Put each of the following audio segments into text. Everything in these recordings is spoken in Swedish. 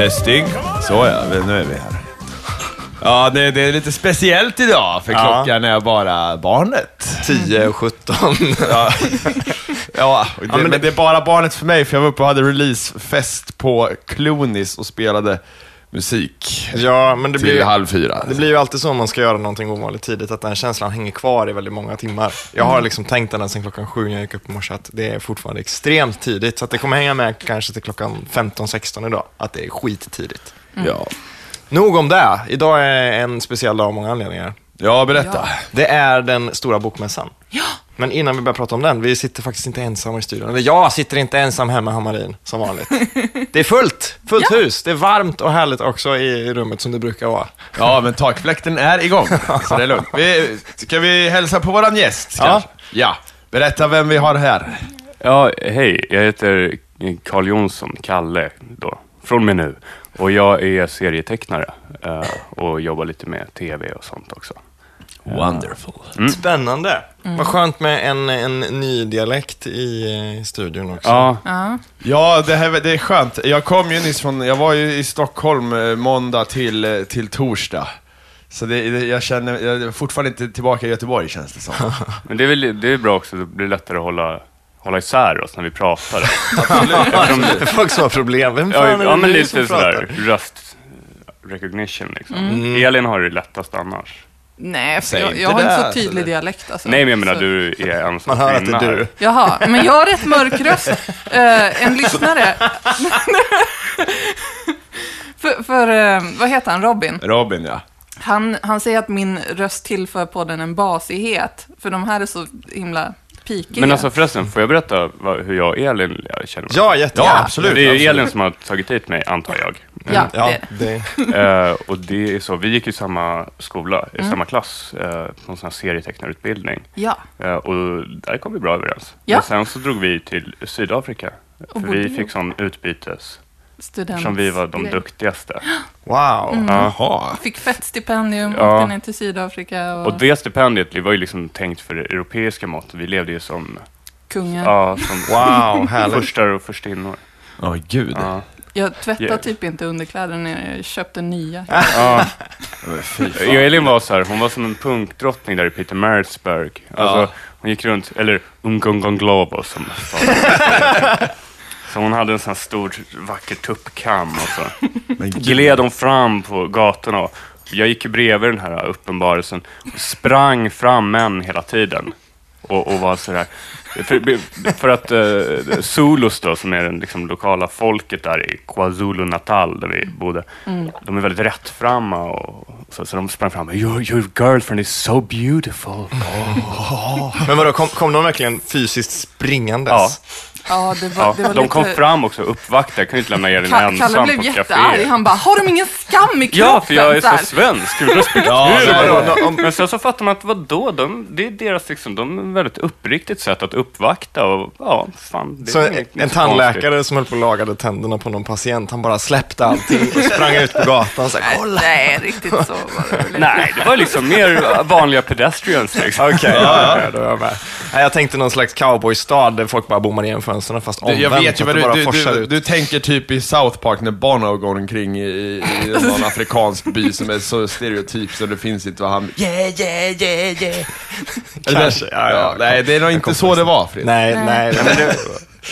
Testing. Så ja, nu är vi här. Ja, det, det är lite speciellt idag, för Ja. klockan är bara barnet. 10 och 17. Ja, ja, det, men men, det- det... är bara barnet för mig, för jag var uppe och hade releasefest på Cloonis och spelade musik ja, men det till blir, halv fyra. det blir ju alltid så om man ska göra någonting ovanligt tidigt, att den känslan hänger kvar i väldigt många timmar. Jag har liksom tänkt den sen klockan sju när jag gick upp i morse, att det är fortfarande extremt tidigt. Så att det kommer hänga med kanske till klockan 15-16 idag, att det är skittidigt. Ja. Nog om det. Idag är en speciell dag av många anledningar. ja, berätta. Det är den stora bokmässan. Ja. Men innan vi börjar prata om den, vi sitter faktiskt inte ensamma i studion. Eller jag sitter inte ensam hemma i Hammarin, som vanligt. Det är fullt, fullt Ja. hus. Det är varmt och härligt också i rummet som det brukar vara. Ja, men takfläkten är igång, så det är lugnt. Vi, ska vi hälsa på våran gäst, Ja. kanske? Ja. Berätta vem vi har här. Ja, hej. Jag heter Carl Jonsson, Kalle då, från mig nu. Och jag är serietecknare eh, och jobbar lite med tv och sånt också. Wonderful. Spännande. Vad skönt med en, en ny dialekt i, eh, studion också. Ja, Ja. Ja, det, här, det är skönt. Jag kom ju nyss från, jag var ju i Stockholm eh, måndag till, eh, till torsdag. Så det, det, jag känner, jag är fortfarande inte tillbaka i Göteborg känns det som. men det är, väl, det är bra också, det blir lättare att hålla, hålla isär oss när vi pratar. Det är folk som har problem. Vem fan ja, är det ja, men lite sådär röst recognition liksom. Elin har det lättast annars. Nej, för Säg jag, inte jag har inte så tydlig eller? dialekt. Alltså. Nej, men jag menar Så- du är ensam Man hör att det är du. Jaha, men jag har rätt mörk röst. Eh, en lyssnare. för, för eh, vad heter han, Robin? Robin ja. han? Han säger att min röst tillför podden en basighet, för de här är så himla pikiga. Men alltså förresten, får jag berätta vad, hur jag och Elin känner varandra? Ja, jättegärna. Ja, absolut. Det är ju. Elin som har tagit hit mig, antar jag. ja, Ja, det. det, Eh, och det är så, vi gick i samma skola, i Mm. samma klass, uh, på en sån här serietecknarutbildning. ja. Eh, och där kom vi bra överens. Ja. Men sen så drog vi till Sydafrika. För vi- fick sån utbytes, Student. som vi var de grej. duktigaste. wow. Mm. Jaha. Fick fett stipendium, Ja. åkte ner till Sydafrika och, Och det stipendiet det var ju liksom tänkt för europeiska mått. Vi levde ju som, kungen. ja, som Wow, furstar och förstinnor. Åh gud. Ja. Jag tvättade Yeah. typ inte underkläder när jag köpte nya. Ja. Elin var så här, hon var som en punkdrottning där i Peter Maritzburg. Alltså, Ja. hon gick runt, eller Ungongon Globo som Så hon hade en sån här stor vacker tuppkam och så gled hon fram på gatorna. Jag gick bredvid den här uppenbarelsen och sprang fram män hela tiden. Och, och var sådär, för, för att uh, Zulus då, som är den liksom, lokala folket där i KwaZulu-Natal, där vi bodde, de är väldigt rättframma och så, så de sprang fram och your, your girlfriend is so beautiful. Men vadå, kom, kom de verkligen fysiskt springandes? Ja. Ja, det var, Ja, det var de lite... kom fram också uppvaktade, jag kunde inte lämna Elin Ka- ensam Kalle blev jättearg. Han bara, har de ingen skam i kroppen? Ja, för jag är så svensk. Ja, men sen så fattar man att vadå, de, det är deras liksom, de är väldigt uppriktigt sätt att uppvakta och ja, fan. Det Så är en, en tandläkare som höll på och lagade tänderna på någon patient, han bara släppte allting och sprang ut på gatan och sa Nej, kolla. Nej, riktigt så var det. Nej, det var liksom mer vanliga pedestrians liksom. Okej, ja, ja, då är jag med. Jag tänkte någon slags cowboystad där folk bara bommar igen fönstren fast Du, omvänt. jag vet ju vad du, du, du, du tänker typ i South Park när Bono går omkring i, i, i någon afrikansk by som är så stereotyp så det finns inte vad han... Yeah, yeah, yeah, yeah. Kanske, ja, ja. Nej, det är nog inte så det var, Fredrik. Nej, nej. Men det,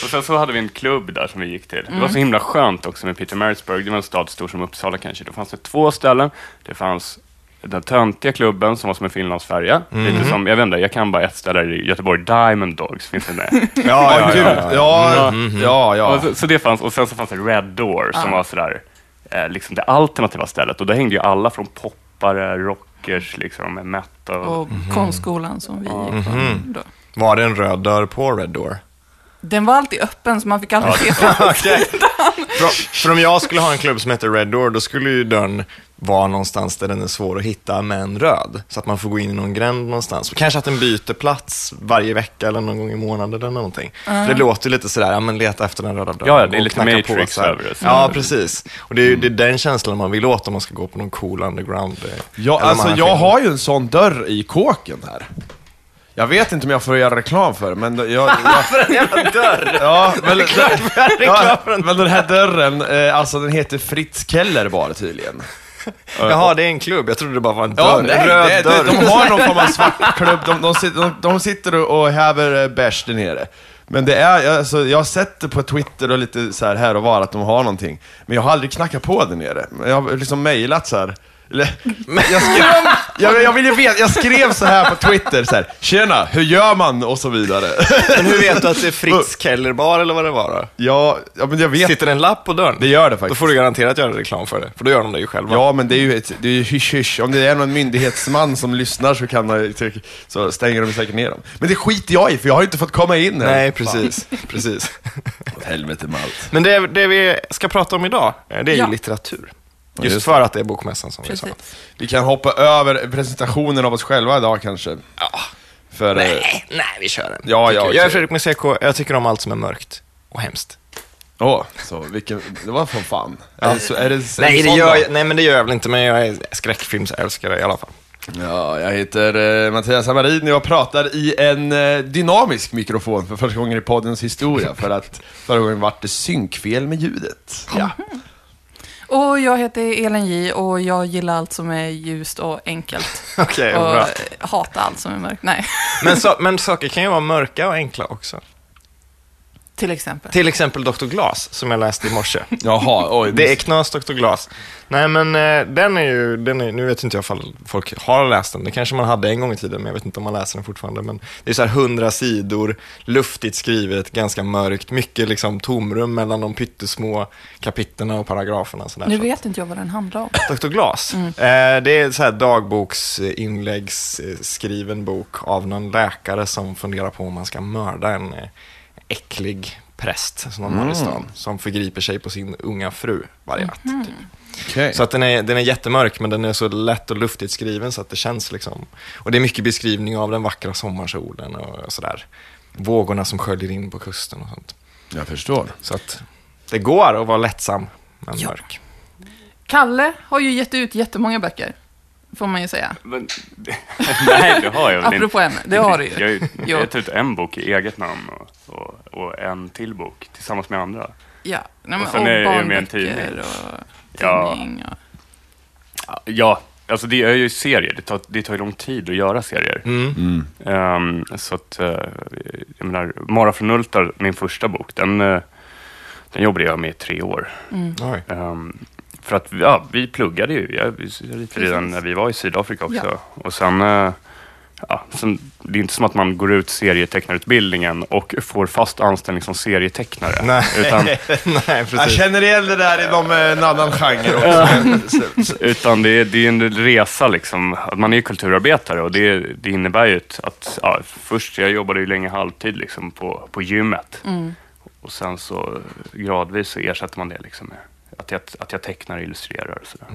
och sen så hade vi en klubb där som vi gick till. Det var så himla skönt också med Peter Maritzburg. Det var en stad stor som Uppsala kanske. Då fanns det två ställen. Det fanns den töntiga klubben som var som en finlandsfärja. Lite som, jag vet inte, jag kan bara ett ställe i Göteborg. Diamond Dogs, finns det med? Ja, Ja, ja, ja. Ja, ja, ja. Och så, så det fanns, och sen så fanns det Red Door som var sådär, eh, liksom det alternativa stället. Och där hängde ju alla från poppare, rockers, liksom, med metal. Och konstskolan som vi gick på då. Var det en röd dörr på Red Door? Den var alltid öppen så man fick aldrig se fram. Okej. För, för om jag skulle ha en klubb som heter Red Door, då skulle ju dörren vara någonstans där den är svår att hitta, men röd. Så att man får gå in i någon gränd någonstans. Och kanske att den byter plats varje vecka eller någon gång i månaden eller någonting. För det låter ju lite sådär, ja men leta efter den röda dörren. Ja, det är och lite Matrix över det. Ja, precis. Och det är ju det är den känslan man vill åt om man ska gå på någon cool underground. eh, Ja, alltså jag film. har ju en sån dörr i kåken här. Jag vet inte om jag får göra reklam för det, men jag... jag För en jävla dörr! ja, men, Reklam ja, för en... men den här dörren, eh, alltså den heter Fritz Keller bara tydligen. Jaha, det är en klubb. Jag trodde det bara var en Ja, dörr. nej, en röd det, dörr. de har någon form av svart klubb, de, de, sitter, de, de sitter och, häver eh, bärs där nere. Men det är, alltså, jag har sett det på Twitter och lite så här, här och var att de har någonting. Men jag har aldrig knackat på där nere. Jag har liksom mejlat så här. Jag, skrev, jag, jag vill ju veta, jag skrev så här på Twitter så här, Tjena, hur gör man? Och så vidare. Men hur vet du att det är Fritz Keller bar eller vad det var då? Ja, ja men jag vet. Sitter det en lapp på dörren? Det gör det Då faktiskt. får du garanterat göra reklam för det, för då gör de det ju själva. Ja, men det är ju ett, det är ju hysch hysch. Om det är någon myndighetsman som lyssnar så, kan man, så stänger de säkert ner dem. Men det skiter jag i, för jag har ju inte fått komma in här. Nej, precis. precis. Åt helvete med allt. Men det, det vi ska prata om idag, eh, det är Ja. ju litteratur. Just Just för att det är bokmässan som vi sa. Precis. Vi kan hoppa över presentationen av oss själva idag kanske. Ja. För, eh, Nej, nej, vi kör den. Ja, ja, jag. är Fredrik med CK, jag tycker om allt som är mörkt och hemskt. Åh, så vilken, det var från fan. Är det, så, är det, är Nej, det gör, jag- nej, men det gör jag väl inte, men jag är skräckfilmsälskare i alla fall. Ja, jag heter eh, Mattias Hamarin och jag pratar i en eh, dynamisk mikrofon för första gången i poddens historia. För att förra gången vart det synkfel med ljudet. Ja. Och jag heter Elin J och jag gillar allt som är ljust och enkelt. Okej, och bra. hatar allt som är mörkt. Nej, Men, så, men saker kan ju vara mörka och enkla också. Till exempel. Till exempel Dr. Glas, som jag läste i morse. Jaha, oj. Det är knas Dr. Glas. Nej, men eh, den är ju, den är, nu vet inte jag ifall folk har läst den. Det kanske man hade en gång i tiden, men jag vet inte om man läser den fortfarande. Men det är så här hundra sidor, luftigt skrivet, ganska mörkt, mycket liksom tomrum mellan de pyttesmå kapitlerna och paragraferna. Så där. Nu Så vet inte jag vad den handlar om. Dr. Glas. Mm. Eh, det är så här dagboksinläggsskriven bok av någon läkare som funderar på om man ska mörda en eh, äcklig präst som de har i stan, som förgriper sig på sin unga fru varje natt. Typ. Okej. Så att den är, den är jättemörk, men den är så lätt och luftigt skriven så att det känns liksom... Och det är mycket beskrivning av den vackra sommarsolen och sådär. Vågorna som sköljer in på kusten och sånt. Jag förstår. Så att det går att vara lättsam, men Ja. mörk. Kalle har ju gett ut jättemånga böcker, får man ju säga. Men, nej, det har jag väl inte. Apropå ämne, det har du ju. Jag har ju Jo. gett ut en bok i eget namn och, och, och en till bok tillsammans med andra. Ja, nej, men, Och och, sen är det ju med en tidning. och Ja. tidning. Och... Ja, alltså det är ju serier. Det tar, det tar ju lång tid att göra serier. Mm. Ehm, så att, eh, jag menar, Mara från Ultar, min första bok, den, eh, den jobbade jag med i tre år. Oj. Ehm, för att ja, vi pluggade ju. Jag, vi ritade redan när vi var i Sydafrika också. Ja. Och sen, eh, ja, sen, det är inte som att man går ut serietecknarutbildningen och får fast anställning som serietecknare. Nej, Utan, nej, Jag precis. känner igen det där inom eh, en annan genre också. utan det är, det är en resa liksom. Att man är kulturarbetare och det, det innebär ju att, ja, först, jag jobbade ju länge halvtid liksom på, på gymmet. Och sen så gradvis så ersätter man det liksom med att jag, att jag tecknar och illustrerar och sådär.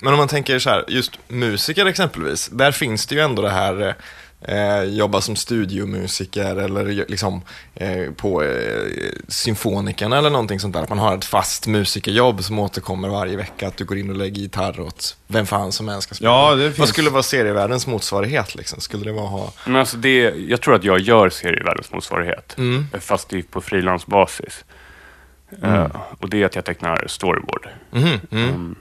Men om man tänker så här, just musiker exempelvis, där finns det ju ändå det här eh, jobba som studiomusiker eller liksom eh, på eh, symfonikerna eller någonting sånt där. Att man har ett fast musikerjobb som återkommer varje vecka, att du går in och lägger gitarr åt vem fan som än ska spela. Ja, det Vad finns. skulle vara serievärldens motsvarighet liksom? Skulle det vara ha... Men alltså det, jag tror att jag gör serievärldens motsvarighet, fast det är på frilansbasis. Eh, och det är att jag tecknar storyboard. Mm. Mm.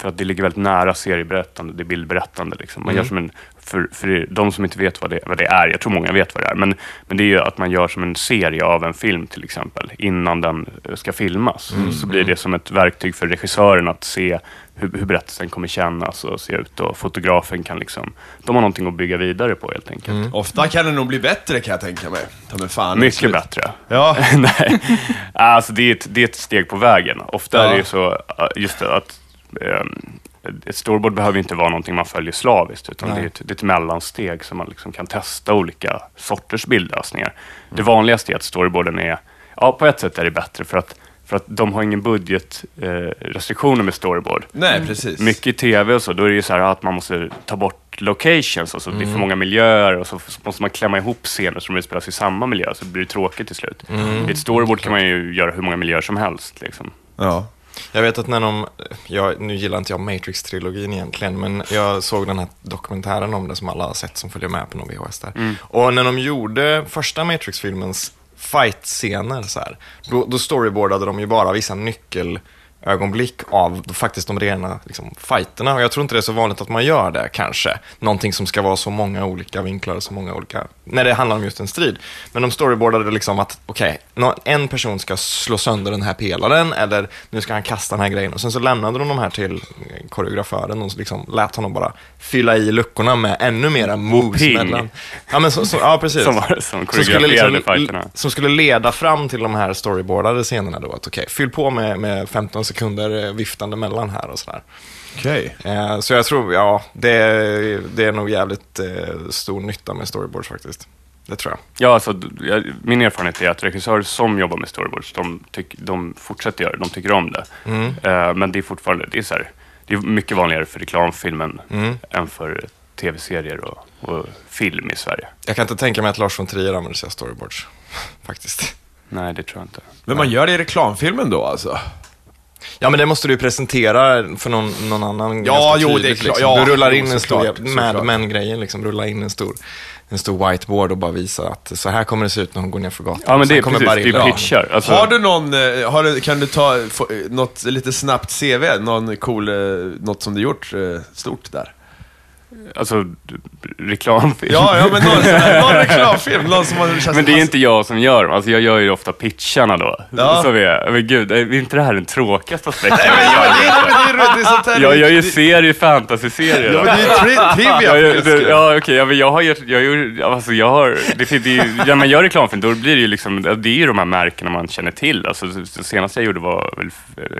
För att det ligger väldigt nära serieberättande, det är bildberättande. Liksom. Man gör som en, för, för de som inte vet vad det, vad det är, jag tror många vet vad det är, men, men det är ju att man gör som en serie av en film till exempel, innan den eh, ska filmas. Så blir det som ett verktyg för regissören att se hur, hur berättelsen kommer kännas och se ut och fotografen kan liksom, de har någonting att bygga vidare på helt enkelt. Ofta kan det nog bli bättre kan jag tänka mig. Ta mig fan. Mycket Slut. bättre. Ja. Nej, alltså det är, ett, det är ett steg på vägen. Ofta Ja. är det ju så, äh, just det, att ett storyboard behöver inte vara någonting man följer slaviskt, utan det är, ett, det är ett mellansteg som man liksom kan testa olika sorters bildlösningar. Det vanligaste är att storyboarden är, ja på ett sätt är det bättre för att, för att de har ingen budgetrestriktioner eh, restriktioner med storyboard. Nej, precis. Mycket i tv och så, då är det ju så här att man måste ta bort locations, alltså det blir för många miljöer och så måste man klämma ihop scener som utspelas i samma miljö, så det blir tråkigt till slut. I ett storyboard kan man ju göra hur många miljöer som helst. Liksom. Ja. Jag vet att när de, jag, nu gillar inte jag Matrix-trilogin egentligen, men jag såg den här dokumentären om det som alla har sett som följer med på någon VHS där. Och när de gjorde första Matrix-filmens fight-scener så här, då, då storyboardade de ju bara vissa nyckelögonblick av faktiskt de rena liksom, fighterna. Och jag tror inte det är så vanligt att man gör det kanske. Någonting som ska vara så många olika vinklar och så många olika, när det handlar om just en strid. Men de storyboardade liksom att, okej, nå- en person ska slå sönder den här pelaren eller nu ska han kasta den här grejen. Och sen så lämnade de de här till koreografören och så liksom lät honom bara fylla i luckorna med ännu mera moves mellan. Ja, men så, så, ja precis. Som var- som skulle koreograferade liksom, fighterna. som skulle leda fram till de här storyboardade scenerna då. Att okej, fyll på med, med 15 sekunder eh, viftande mellan här och sådär. Okej. Eh, så jag tror, ja, det, det är nog jävligt eh, stor nytta med storyboards faktiskt. Det tror jag. Ja, alltså, jag, min erfarenhet är att regissörer som jobbar med storyboards, de, tyck, de fortsätter göra det, de tycker om det. Mm. Eh, men det är fortfarande, det är, så här, det är mycket vanligare för reklamfilmen Mm. än för tv-serier och, och film i Sverige. Jag kan inte tänka mig att Lars von Trier använder sig av storyboards. Faktiskt. Nej, det tror jag inte. Men man gör det i reklamfilmen då alltså? Ja, men det måste du presentera för någon, någon annan Ja, jo, det är tydligt, klart. liksom. Ja, Du rullar in en stor Mad såklart. Men-grejen, liksom. Rulla in en stor, en stor whiteboard och bara visa att så här kommer det se ut när hon går ner för gatan. Ja, men det är kommer precis, det är pitchar. Alltså, Har du någon, eh, har du, kan du ta få, eh, något lite snabbt CV? Någon cool, eh, något som du gjort stort där? Alltså reklamfilm. Ja, ja men någon, här- någon reklamfilm, någon som har Men det är inte jag som gör dem. Alltså jag gör ju ofta pitcharna då. Ja. Så vi är, men gud, är inte det här den tråkigaste aspekten? Nej, men ja, det, det, det sånt här... Jag gör ju serier, fantasy-serier. Ja, men det är ju tri, trivia. Jag, skull. ja okej, ja, men jag har gjort, jag gör, alltså jag har, det, det, när man gör reklamfilm då blir det ju liksom, det är ju de här märkena man känner till. Alltså det senaste jag gjorde var väl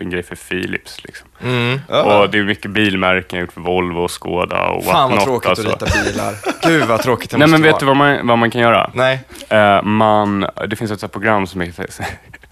en grej för Philips liksom. Mm. Och det är mycket bilmärken, jag har gjort för Volvo och Skoda och Fan vad whatnot, tråkigt alltså. att rita bilar. Gud vad tråkigt det Nej måste men vet vara. du vad man, vad man kan göra? Nej. Eh, man, det finns ett program som heter...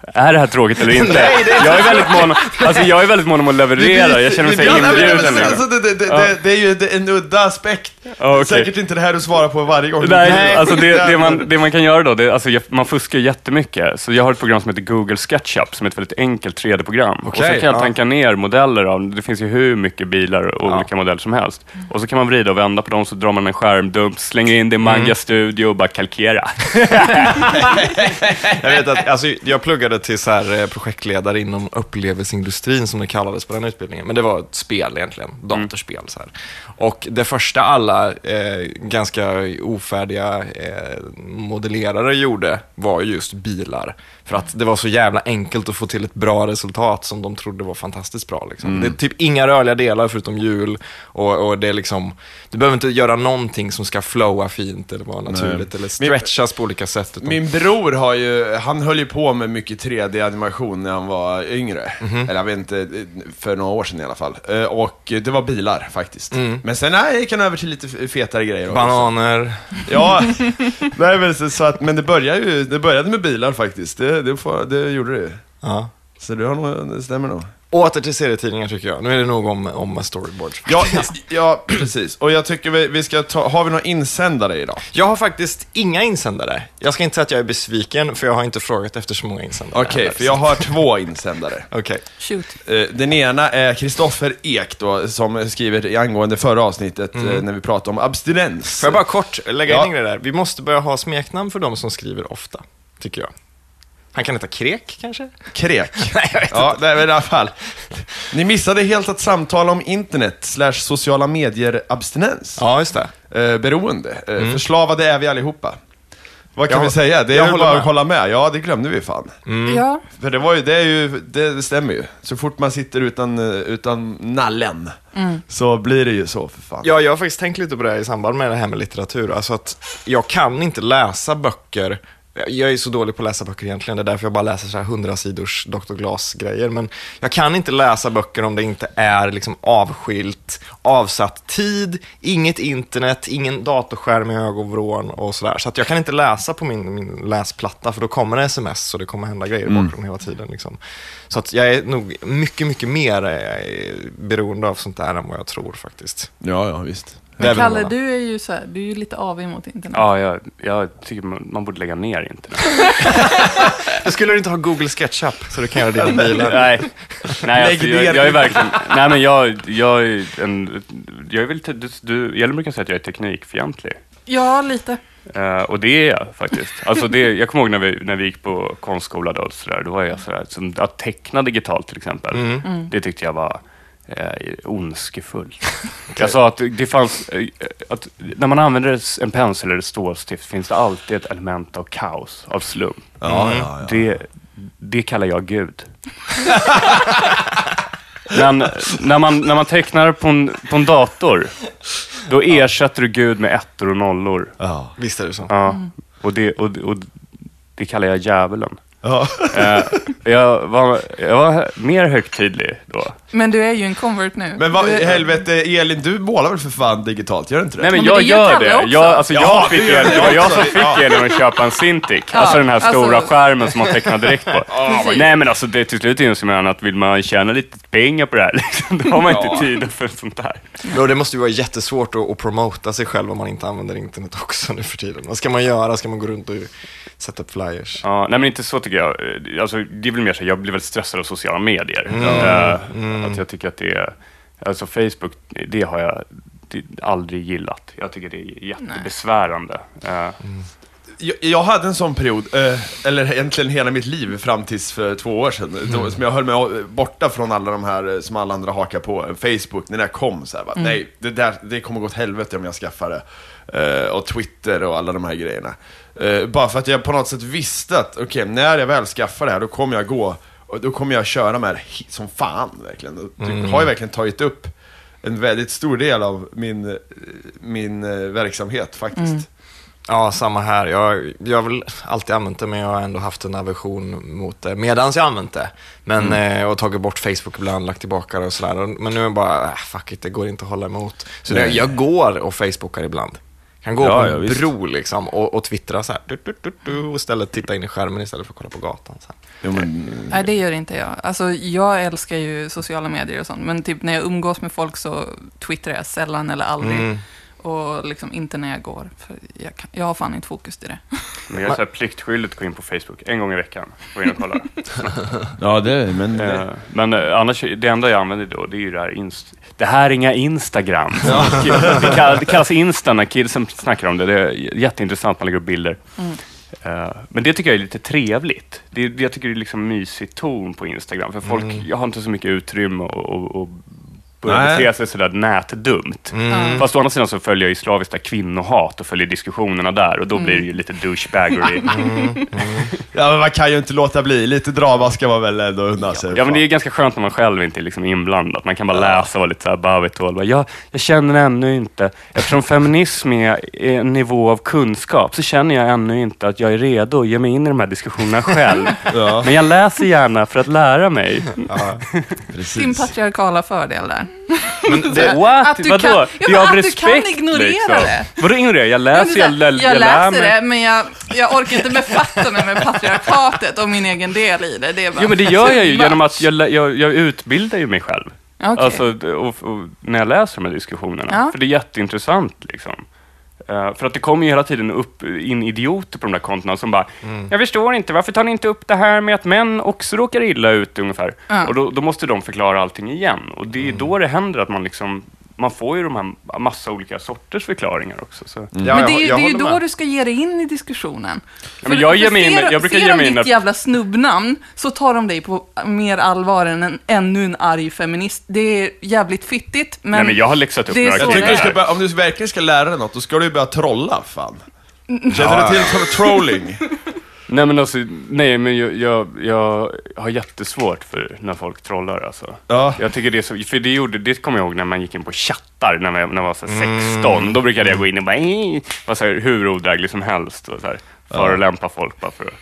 Är det här tråkigt eller inte? Nej, är jag, är väldigt mån, alltså, jag är väldigt mån om att leverera. Jag känner mig så inbjuden. alltså, liksom. alltså, det, det, det, det är ju en udda aspekt. Ja, okej. Säkert inte det här du svarar på varje gång. Nej, alltså det, man, det man kan göra då, det, alltså jag, man fuskar jättemycket. Så jag har ett program som heter Google SketchUp, som är ett väldigt enkelt 3D-program. och så kan jag ja. tanka ner modeller av, det finns ju hur mycket bilar och olika modeller som helst. Och så kan man vrida och vända på dem, så drar man en skärmdump, slänger in det i Manga Studio och bara kalkera. Jag vet att, alltså, jag pluggade till så här, eh, projektledare inom upplevelseindustrin som det kallades på den utbildningen. Men det var ett spel egentligen, datorspel. Så här. Och det första alla eh, ganska ofärdiga eh, modellerare gjorde var just bilar. För att det var så jävla enkelt att få till ett bra resultat som de trodde var fantastiskt bra. Liksom. Det är typ inga rörliga delar förutom hjul. Och, och det är liksom, du behöver inte göra någonting som ska flowa fint eller vara naturligt eller stretchas på olika sätt. Utan, Min bror har ju, han höll ju på med mycket 3D-animation när han var yngre. Mhm. Eller jag vet inte, för några år sedan i alla fall. Eh, Och det var bilar faktiskt. Mm. Men sen nej, gick han över till lite fetare grejer också. Bananer. Ja, nej, men, så, så att, men det började ju, det började med bilar faktiskt. Det, det, får, det gjorde det ju. Ja. Så det, har nog, det stämmer nog. Åter till serietidningar tycker jag. Nu är det nog om, om storyboards. Ja, ja, precis. Och jag tycker vi, vi ska ta, har vi några insändare idag? Jag har faktiskt inga insändare. Jag ska inte säga att jag är besviken, för jag har inte frågat efter så många insändare. Okej, heller. för jag har två insändare. Okej. Shoot. Eh, Den ena är Kristoffer Ek då, som skriver i angående förra avsnittet eh, när vi pratade om abstinens. Får jag bara kort lägga Ja. in det där? Vi måste börja ha smeknamn för de som skriver ofta, tycker jag. Han kan heta Krek, kanske? Krek. Nej, jag vet Ja, nej, men i alla fall. Ni missade helt att samtala om internet slash sociala medier abstinens. Ja, just det. Eh, beroende. Eh, Förslavade är vi allihopa. Vad kan Jag- vi säga? Det är jag väl håller bara med. att hålla med. Ja, det glömde vi fan. Ja, För det var ju, det är ju, det, stämmer ju. Så fort man sitter utan, eh, utan nallen, så blir det ju så för fan. Ja, jag har faktiskt tänkt lite på det här i samband med det här med litteratur. Alltså att jag kan inte läsa böcker. Jag är så dålig på att läsa böcker egentligen. Det är därför jag bara läser så här 100 sidors Dr. Glas-grejer. Men jag kan inte läsa böcker om det inte är liksom avskilt, avsatt tid, inget internet, ingen datorskärm i ögonvrån och sådär. Så att jag kan inte läsa på min, min läsplatta för då kommer det sms och det kommer hända grejer i bakgrunden hela tiden. Liksom. Så att jag är nog mycket, mycket mer eh, beroende av sånt där än vad jag tror faktiskt. Ja, ja, visst. Det Men Kalle, du är ju så här, du är ju lite avig mot internet. Ja, jag, jag tycker man, man borde lägga ner internet. Du skulle inte ha Google SketchUp så du kan göra dina bilar. Nej, nej alltså, jag, jag är det. verkligen... Nej, men jag, jag är en... Jag är väl... te- Du, du, Hjelm brukar säga att jag är teknikfientlig. Ja, lite. Eh, och det är jag faktiskt. Alltså det, jag kommer ihåg när vi, när vi gick på konstskola då, så där, då var jag sådär, som att teckna digitalt till exempel, det tyckte jag var eh, ondskefullt. Jag sa att det- fanns, eh, att när man använder en pensel eller ett stålstift finns det alltid ett element av kaos, av slump. Ja, ja, ja. Det, det kallar jag Gud. Men när man, när man tecknar på en, på en dator, då ersätter du Gud med ettor och nollor. ja. Visst är det så. Ja, och det, och, och det kallar jag djävulen. ja. Eh, jag, var, jag var mer högtidlig då. Men du är ju en convert nu. Men vad är, helvete, Elin, du målar väl för fan digitalt, gör du inte det? Nej men men jag det gör gör Kalle det. också. Jag, alltså, Ja, jag du fick, gör det det var jag också. som fick Ja. Elin att köpa en Cintiq. Ja, alltså den här alltså- stora skärmen som man tecknar direkt på. Precis. Nej men alltså det, till slut insåg man att vill man tjäna lite pengar på det här, liksom, då har man inte Ja. tid för sånt där. Och det måste ju vara jättesvårt att, att promota sig själv om man inte använder internet också nu för tiden. Vad ska man göra? Ska man gå runt och sätta upp flyers? Ja, nej men inte så tycker jag. Eh, Alltså, det är väl mer så, jag blir väldigt stressad av sociala medier. Eh, Att jag tycker att det är, alltså Facebook, det har jag aldrig gillat. Jag tycker det är jättebesvärande. Eh, Jag, jag hade en sån period, eh, eller egentligen hela mitt liv fram tills för två år sedan, då, som jag höll mig borta från alla de här eh, som alla andra hakar på, Facebook, när det kom så här, bara, nej, det, där, det kommer gå åt helvete om jag skaffar det. Och Twitter och alla de här grejerna. Bara för att jag på något sätt visste att, okej, när jag väl skaffar det här, då kommer jag gå, och då kommer jag köra med det som fan, verkligen. Det har ju verkligen tagit upp en väldigt stor del av min, eh, min eh, verksamhet faktiskt. Ja, samma här. Jag, jag har väl alltid använt det, men jag har ändå haft en aversion mot det medans jag använt det. Men, eh, och tagit bort Facebook ibland, lagt tillbaka det och sådär. Men nu är jag bara, äh, fuck it, det går inte att hålla emot. Så det, jag går och Facebookar ibland. Kan gå Ja, på ja, en visst. bro liksom och, och twittra så här. Du, du, du, du, och istället titta in i skärmen istället för att kolla på gatan. Så här. Jo, men, Nej, det gör inte jag. Alltså, jag älskar ju sociala medier och sånt, men typ när jag umgås med folk så twittrar jag sällan eller aldrig. Mm. Och liksom inte när jag går, för jag, kan, jag har fan inte fokus till det. men jag är så här pliktskyldigt att gå in på Facebook en gång i veckan. Gå in och kolla. ja, det, men... Eh, men eh, annars, det enda jag använder då, det är ju det här inst- Det här är inga Instagram. Det, kallas, det kallas Insta när kidsen snackar om det. Det är jätteintressant, man lägger upp bilder. Eh, men det tycker jag är lite trevligt. Det, jag tycker det är liksom mysig ton på Instagram. För folk, jag har inte så mycket utrymme och, och, och börja Nej. bete sig sådär nätdumt. Fast å andra sidan så följer jag ju slaviskt kvinnohat och följer diskussionerna där och då blir det ju lite douchebaggery. Ja, men man kan ju inte låta bli. Lite drama ska man väl ändå unna sig. Ja, men det är ganska skönt när man själv inte är liksom inblandad. Man kan bara läsa och vara lite såhär bara, jag, jag känner ännu inte, eftersom feminism är en nivå av kunskap, så känner jag ännu inte att jag är redo att ge mig in i de här diskussionerna själv. Ja, Men jag läser gärna för att lära mig. precis. Din patriarkala fördel där. Men det, What? Att du Vadå? kan- ja, är av att du kan ignorera liksom. det. Vadå ignorera? Jag läser, jag, jag, jag, jag, läser mig. det, men jag, jag orkar inte befatta mig med patriarkatet och min egen del i det. det bara Jo men det gör jag ju genom att jag, jag, jag utbildar ju mig själv. Okej. Alltså, och, och, när jag läser de här diskussionerna. Ja. För det är jätteintressant liksom. Eh, för att det kommer ju hela tiden upp in idioter på de där kontona som bara, jag förstår inte, varför tar ni inte upp det här med att män också råkar illa ut ungefär? Ja. Och då, då måste de förklara allting igen. Och det är då det händer att man liksom, man får ju de här massa olika sorters förklaringar också. Så. ja, men jag- det är, ju- jag det är ju då med. du ska ge dig in i diskussionen. Ja, men jag ger mig in- jag brukar ser ge mig in ditt jävla snubbnamn så tar de dig på mer allvar än en, ännu en arg feminist. Det är jävligt fittigt, men... Nej men jag har läxat upp några Jag tycker du ska börja, om du verkligen ska lära dig något, då ska du ju börja trolla, fan. Känner du till tro- trolling? Nej men alltså, nej men jag, jag, jag har jättesvårt för när folk trollar alltså. Ja. Jag tycker det är så, för det gjorde, det kommer jag ihåg när man gick in på chattar när jag, när jag var så här 16. Då brukade jag gå in och bara, var så här, hur odräglig som helst och så här, förolämpa folk bara för att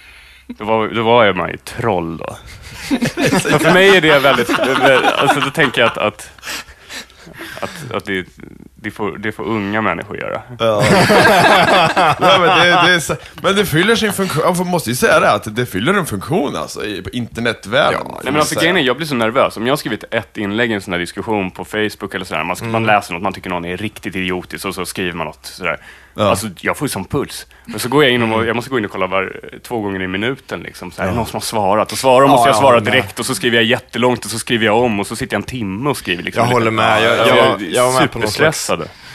då var, då var jag man ju troll då. För mig är det väldigt, alltså då tänker jag att, att, att, att det, Det får, det får unga människor göra. Ja. ja, men, det, det är så, men det fyller sin funktion, jag måste ju säga det, att det fyller en funktion alltså i på internetvärlden. får Nej, man men alltså, säga. grejen är, jag blir så nervös. Om jag har skrivit ett inlägg i en sån här diskussion på Facebook eller sådär, man, Mm. man läser något, man tycker någon är riktigt idiotisk och så skriver man något sådär. Ja. Alltså, jag får ju sån puls. Men så går jag in och, jag måste gå in och kolla var, två gånger i minuten. Liksom, så här, Någon som har svarat. Och svarar måste Ja, jag jag svara direkt och så skriver jag jättelångt och så skriver jag om och så sitter jag en timme och skriver. Liksom, Jag håller med. Jag- jag var- jag var med på någon slags-.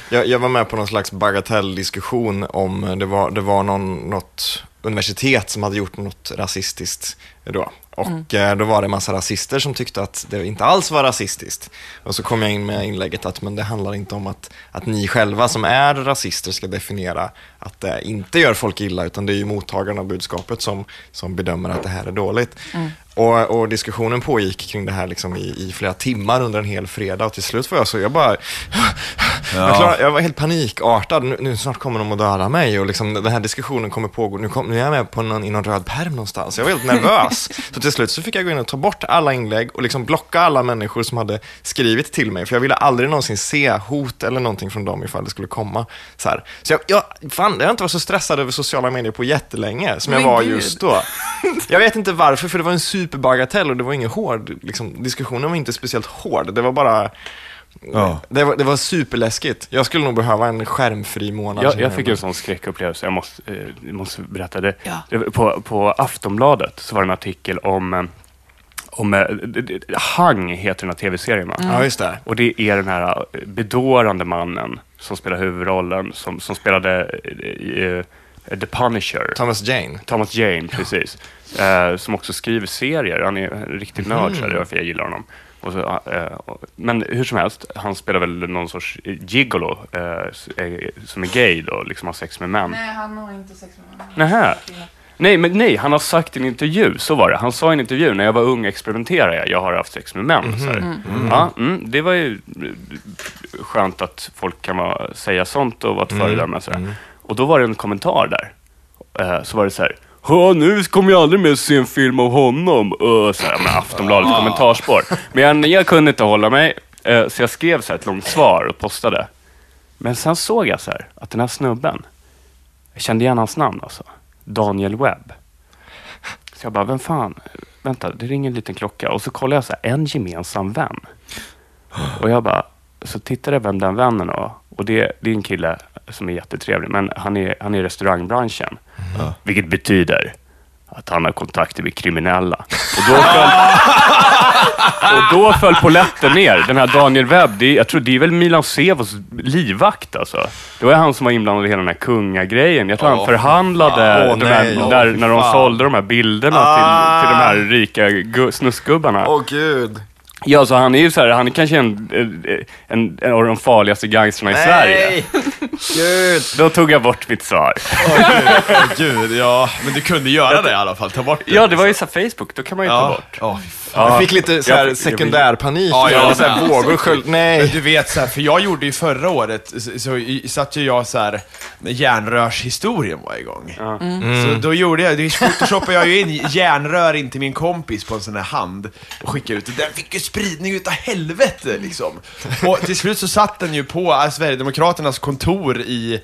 Jag, jag var med på någon slags bagatelldiskussion om, det var, det var någon, något universitet som hade gjort något rasistiskt då. Och mm. då var det en massa rasister som tyckte att det inte alls var rasistiskt. Och så kom jag in med inlägget att men det handlar inte om att, att ni själva som är rasister ska definiera att det inte gör folk illa, utan det är ju mottagaren av budskapet som, som bedömer att det här är dåligt. Mm. Och, och diskussionen pågick kring det här liksom i, i flera timmar under en hel fredag och till slut var jag så, jag bara, jag, klar, jag var helt panikartad, nu, nu snart kommer de att döda mig och liksom, den här diskussionen kommer pågå, nu, kom, nu är jag med på någon, i någon röd perm någonstans. Jag var helt nervös. så till slut så fick jag gå in och ta bort alla inlägg och liksom blocka alla människor som hade skrivit till mig, för jag ville aldrig någonsin se hot eller någonting från dem ifall det skulle komma. Så, här. så jag, jag, fan, jag har inte varit så stressad över sociala medier på jättelänge som jag Men var gud. just då. Jag vet inte varför, för det var en superbagatell och det var ingen hård, liksom, diskussionen var inte speciellt hård. Det var bara, Ja. det var, det var superläskigt. Jag skulle nog behöva en skärmfri månad. Jag, jag fick en sån skräckupplevelse, jag måste, eh, måste berätta det. Ja. på, på Aftonbladet så var det en artikel om, eh, om eh, Hang heter den här tv-serien va? Ja, just det. Och det är den här eh, bedårande mannen som spelar huvudrollen, som, som spelade eh, The Punisher. Thomas Jane. Thomas Jane, precis. Eh, som också skriver serier. Han är en riktig nörd, så det är därför jag gillar honom. Och så, eh, men hur som helst, han spelar väl någon sorts gigolo, eh, eh, som är gay då, liksom har sex med män. Nej, han har inte sex med mig. Nähä. Nej, men nej, han har sagt i en intervju, så var det. Han sa i en intervju, när jag var ung experimenterade jag, jag har haft sex med män. Så här. Ja, mm, det var ju eh, skönt att folk kan vara, säga sånt och vara ett föredöme. Så här. Och då var det en kommentar där. Eh, så var det så här, "Ja, nu kommer jag aldrig mer se en film av honom. Uh, så här, med Aftonbladet kommentarspår. Men jag, jag kunde inte hålla mig, eh, så jag skrev så här ett långt svar och postade. Men sen såg jag så här, att den här snubben, jag kände igen hans namn alltså. Daniel Webb. Så jag bara, vem fan? Vänta, det ringer en liten klocka. Och så kollar jag så här, en gemensam vän. Och jag bara, så tittade jag vem den vännen var. Och det, det är en kille som är jättetrevlig, men han är, han är i restaurangbranschen. Vilket betyder att han har kontakter med kriminella. Och då föll, och då föll polletten ner. Den här Daniel Webb, är, jag tror det är väl Milan Sevos livvakt alltså. Det var han som var inblandad i hela den här kungagrejen. Jag tror han förhandlade de här, nej. där, när de Fan. sålde de här bilderna till, till de här rika gu- snusgubbarna. Åh gud. Ja, så han är ju så här, han är kanske en, en, en av de farligaste gangstrarna i Sverige. Nej. Gud. Då tog jag bort mitt svar. Åh gud, ja. Men du kunde göra det i alla fall, ta bort det. Ja, det var ju så här Facebook, då kan man ju ta Ja. bort. Ja, fy Ja. Jag fick lite så här sekundärpanik. Ja, Ja, så här med. vågor sköld. Men Nej. du vet, så här, för jag gjorde ju förra året, så, så satt ju jag så här, när järnrörshistorien var igång. Så då gjorde jag, det photoshoppade jag ju in järnrör in till min kompis på en sån här hand och skickade ut. Den fick ju spridning utav helvete liksom. Och till slut så satt den ju på eh, Sverigedemokraternas kontor i,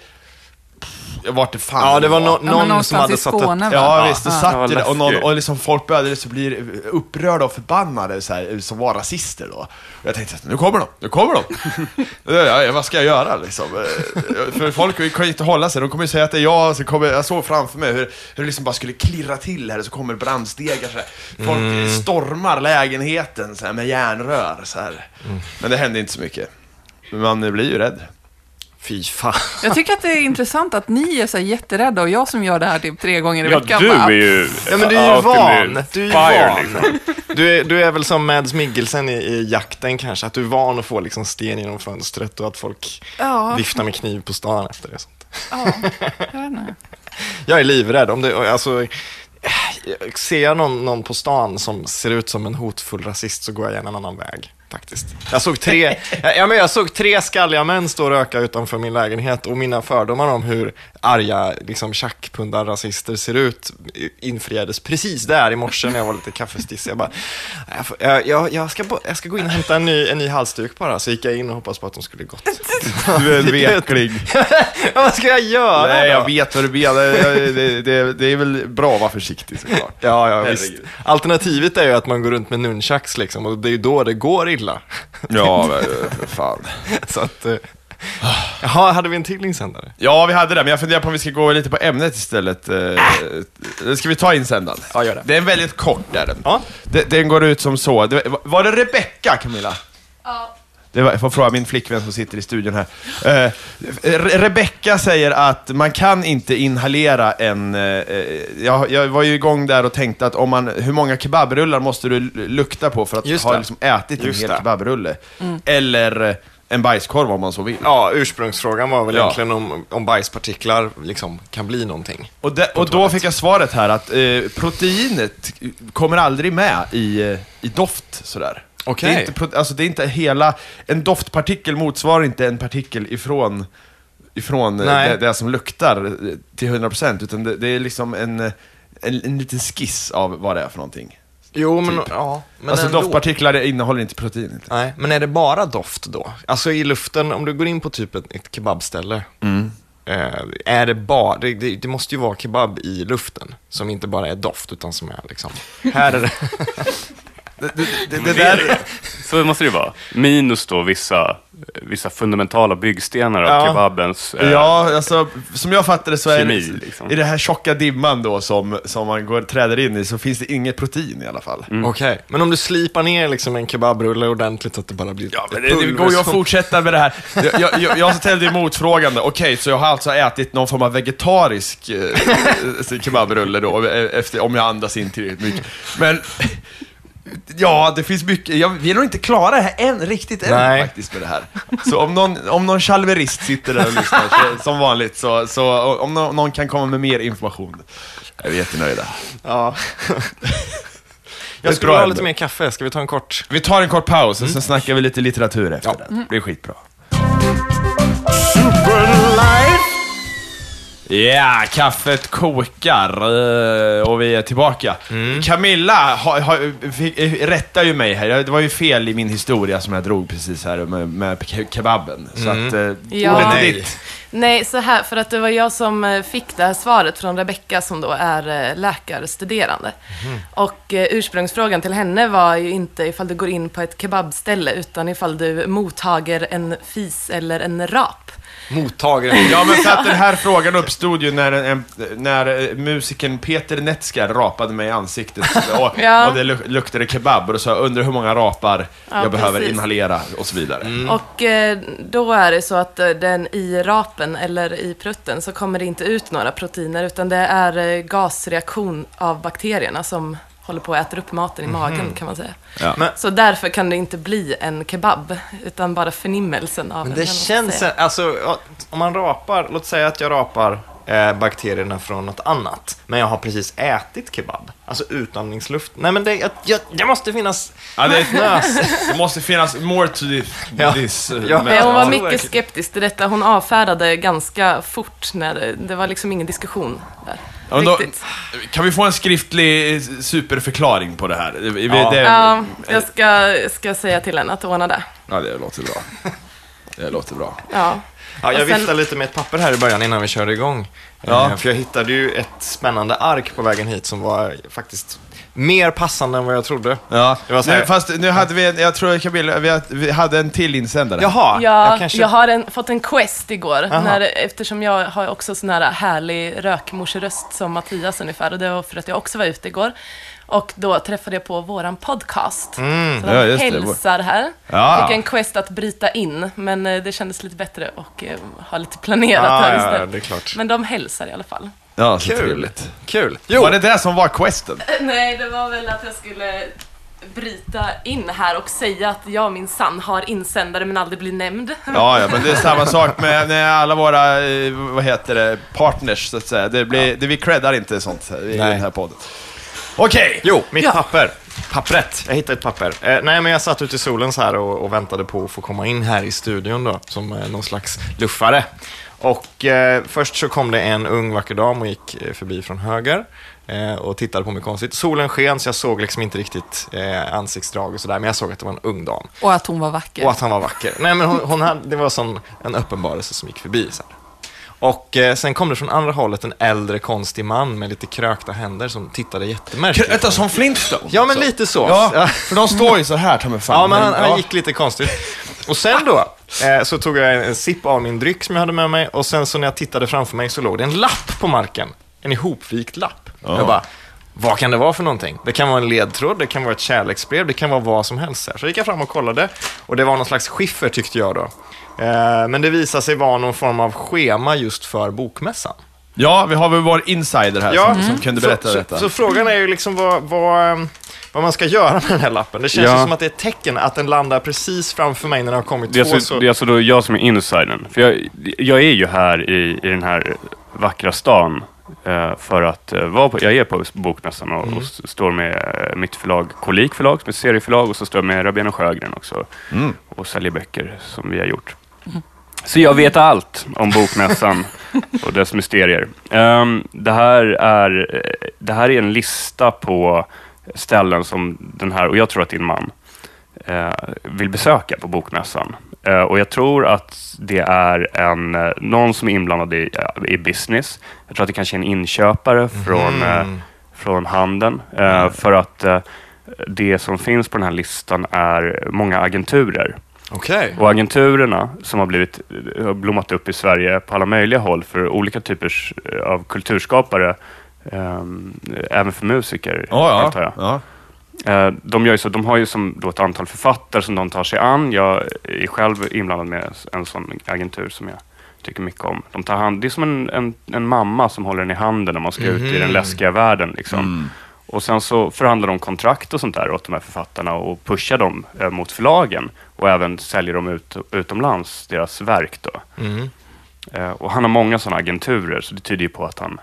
vart det fan Ja, det var no Ja, någon som någonstans hade i satt upp... Va? Ja, visst, då Ja. satt Ja, ju det, och, någon, och liksom folk började så bli upprörda och förbannade så här, som var rasister då. Och jag tänkte att nu kommer de, nu kommer de! ja, ja, vad ska jag göra liksom? Eh, För folk kan ju inte hålla sig, de kommer ju säga att det är jag, så kommer, jag såg framför mig hur, hur det liksom bara skulle klirra till här, så kommer brandstegar så här. Folk stormar lägenheten så här, med järnrör så här. Men det hände inte så mycket. Man blir ju rädd. Fy fan. Jag tycker att det är intressant att ni är så här jätterädda och jag som gör det här typ tre gånger i Ja, veckan du är ju... Ja, men du är ju van. Du är ju fire, van. liksom. Du är, du är väl som Mads Mikkelsen i, i jakten kanske, att du är van att få liksom sten genom fönstret och att folk Ja. viftar med kniv på stan efter det. och Sånt. Ja, jag vet inte. Jag är livrädd. Om det, alltså, ser jag någon, någon på stan som ser ut som en hotfull rasist så går jag gärna en annan väg. Faktiskt. Jag såg tre, ja, men jag såg tre skalliga män stå och röka utanför min lägenhet och mina fördomar om hur arga liksom, tjackpundar-rasister ser ut infriades precis där i morse när jag var lite kaffestissig. Jag bara, jag, jag, jag, ska, jag ska gå in och hämta en ny, en ny halsduk bara. Så gick jag in och hoppades på att de skulle gått. Du är en vekling. vad ska jag göra Nej, då? jag vet vad du menar. Det, det, det, det är väl bra att vara försiktig såklart. Ja, ja visst. Alternativet är ju att man går runt med nunchucks liksom och det är ju då det går illa. Ja, fan. Så att, eh, jaha, hade vi en till insändare? Ja, vi hade det, men jag funderar på om vi ska gå lite på ämnet istället. Eh, Ska vi ta insändaren? Ja, gör det. Det är en väldigt kort, är den. Ja. Det- Den går ut som så. Var det Rebecka, Camilla? Ja. Det var, jag får fråga min flickvän som sitter i studion här. Eh, Re- Rebecka säger att man kan inte inhalera en... Eh, eh, jag, jag var ju igång där och tänkte att om man, hur många kebabrullar måste du lukta på för att Just ha det. liksom ätit Just en hel det. kebabrulle? Eller eh, en bajskorv om man så vill. Ja, ursprungsfrågan var väl Ja. egentligen om, om bajspartiklar liksom kan bli någonting. Och, de, och då fick jag svaret här att eh, proteinet kommer aldrig med i, eh, i doft sådär. Okej. Det, är inte, pro- alltså det är inte hela, en doftpartikel motsvarar inte en partikel ifrån, ifrån eh, det, det som luktar eh, till 100% utan det, det är liksom en, en, en liten skiss av vad det är för någonting. Jo, men, Typ. ja, men alltså ändå. doftpartiklar innehåller inte protein. Inte. Nej, men är det bara doft då? Alltså i luften, om du går in på typ ett, ett kebabställe, Mm. eh, är det bara, det, det, det måste ju vara kebab i luften, som inte bara är doft, utan som är liksom, här är det. Det, det, det, det där, Så måste det vara. Minus då vissa, vissa fundamentala byggstenar av Ja. kebabens... eh, Ja, alltså som jag fattar det så är Kemi, det, liksom. i det här tjocka dimman då som, som man går, träder in i så finns det inget protein i alla fall. Okej, men om du slipar ner liksom en kebabrulle ordentligt så att det bara blir Ja, men det, det går ju att fortsätta med det här. Jag, jag, jag, jag ställde ju motfrågan okej, så jag har alltså ätit någon form av vegetarisk eh, kebabrulle då, efter, om jag andas in tillräckligt mycket. Men, ja, det finns mycket, jag, vi är nog inte klara här än, riktigt än Nej. faktiskt med det här. Så om någon, om någon chalverist sitter där och lyssnar, så, som vanligt, så, så om någon, någon kan komma med mer information, är vi jättenöjda. Ja. jag skulle bra ha lite mer kaffe, ska vi ta en kort? Vi tar en kort paus och sen snackar vi lite litteratur efter Ja. den. Det blir skitbra. Ja, kaffet kokar eh, och vi är tillbaka. Camilla ha, ha, fick, eh, rättar ju mig här. Det var ju fel i min historia som jag drog precis här med, med ke- kebaben. Så att, eh, Ja. ordet är Nej. ditt. Nej, så här, för att det var jag som eh, fick det här svaret från Rebecka som då är läkarstuderande. Och eh, ursprungsfrågan till henne var ju inte ifall du går in på ett kebabställe, utan ifall du mottager en fis eller en rap. Mottagaren. Ja, men för att den här frågan uppstod ju när, en, när eh, musikern Peter Netskar rapade mig i ansiktet och, Ja. och det luk- luktade kebab och då sa jag undrar hur många rapar Ja, jag behöver precis. inhalera och så vidare. Och eh, då är det så att eh, den i rapen eller i prutten så kommer det inte ut några proteiner utan det är gasreaktion av bakterierna som håller på att äta upp maten i magen kan man säga. Ja. Men- Så därför kan det inte bli en kebab utan bara förnimmelsen av Men en, det man ska känns, säga. alltså om man rapar, låt säga att jag rapar eh, bakterierna från något annat, men jag har precis ätit kebab. Alltså utandningsluft. Nej men det, jag, jag, det måste finnas Ja, det, nös. det måste finnas more to this. Ja. this eh, Ja. men- Nej, hon var mycket skeptisk till detta. Hon avfärdade ganska fort när det, det var liksom ingen diskussion där. Ja, men då, kan vi få en skriftlig eh, superförklaring på det här? Ja. Det, Ja, jag ska, ska säga till henne att ordna det. ja, det låter bra. Det låter bra. Ja. Ja, jag sen- viftade lite med ett papper här i början innan vi körde igång. Ja. Eh, För jag hittade ju ett spännande ark på vägen hit som var faktiskt mer passande än vad jag trodde. Ja, Det var så här- nu, fast nu hade vi, jag tror Camilla, vi, vi hade en till insändare. Jaha, Ja, jag kanske... jag har en, fått en quest igår, när, eftersom jag har också sån här härlig rökmorseröst som Mattias ungefär, och det var för att jag också var ute igår. Och då träffade jag på våran podcast. Så de Mm. Ja, just det. hälsar här. Ja. Fick en quest att bryta in, men eh, det kändes lite bättre och eh, ha lite planerat Ah, här ja, istället. det är klart. Men de hälsar i alla fall. Ja, så Kul. trevligt. Kul. Jo, Var det det som var questen? Nej, det var väl att jag skulle bryta in här och säga att jag minsann har insändare men aldrig blir nämnd. Ja, ja, men det är samma sak med, med alla våra, eh, vad heter det, partners så att säga. Det blir, det, vi creddar inte sånt i Nej. den här podden. Okej! jo mitt Ja. papper. Pappret. Jag hittade ett papper. Eh, nej, men jag satt ute i solen så här och, och väntade på att få komma in här i studion då, som eh, någon slags luffare. Och eh, först så kom det en ung vacker dam och gick eh, förbi från höger eh, och tittade på mig konstigt. Solen sken så jag såg liksom inte riktigt eh, ansiktsdrag och sådär, men jag såg att det var en ung dam. Och att hon var vacker. Och att han var vacker. Nej, men hon, hon hade, det var sån, en uppenbarelse som gick förbi. Så här. Och eh, sen kom det från andra hållet en äldre konstig man med lite krökta händer som tittade jättemärkligt. Vänta, som Flintstones? Ja, men lite så. Ja, för de står ju så här, ta mig fan. Ja, men han, han gick lite konstigt. Och sen då, eh, så tog jag en, en sipp av min dryck som jag hade med mig och sen så när jag tittade framför mig så låg det en lapp på marken. En ihopvikt lapp. Jag bara, vad kan det vara för någonting? Det kan vara en ledtråd, det kan vara ett kärleksbrev, det kan vara vad som helst. Så gick jag fram och kollade och det var någon slags skiffer tyckte jag då. Eh, men det visade sig vara någon form av schema just för bokmässan. Ja, vi har väl vår insider här Ja. som, som kunde berätta så, detta. Så, så frågan är ju liksom vad, vad, ehm, vad man ska göra med den här lappen. Det känns Ja. ju som att det är ett tecken att den landar precis framför mig när det har kommit Det är, två alltså, så... det är alltså då jag som är insidern. För jag, jag är ju här i, i den här vackra stan eh, för att eh, vara på, jag är på Bokmässan och, och s- står med mitt förlag Kolik förlag, som är ett serieförlag, och så står jag med Rabén och Sjögren också och säljer böcker som vi har gjort. Så jag vet allt om Bokmässan och dess mysterier. Ehm, det, här är, det här är en lista på ställen som den här, och jag tror att din man, eh, vill besöka på Bokmässan. Eh, och jag tror att det är en, eh, någon som är inblandad i, i business. Jag tror att det kanske är en inköpare från, eh, från handeln. Eh, för att det som finns på den här listan är många agenturer. Okej. Och agenturerna som har blivit, har blommat upp i Sverige på alla möjliga håll för olika typer av kulturskapare, ehm, även för musiker, Ja, antar ja. jag. ja. Eh, De, gör ju så, de har ju som då ett antal författare som de tar sig an. Jag är själv inblandad med en sån agentur som jag tycker mycket om. De tar hand, det är som en, en, en mamma som håller en i handen när man ska ut i den läskiga världen. Liksom. Och sen så förhandlar de kontrakt och sånt där åt de här författarna och pushar dem eh, mot förlagen och även säljer dem ut, utomlands, deras verk. Då. Mm. Eh, och han har många sådana agenturer, så det tyder ju på att han,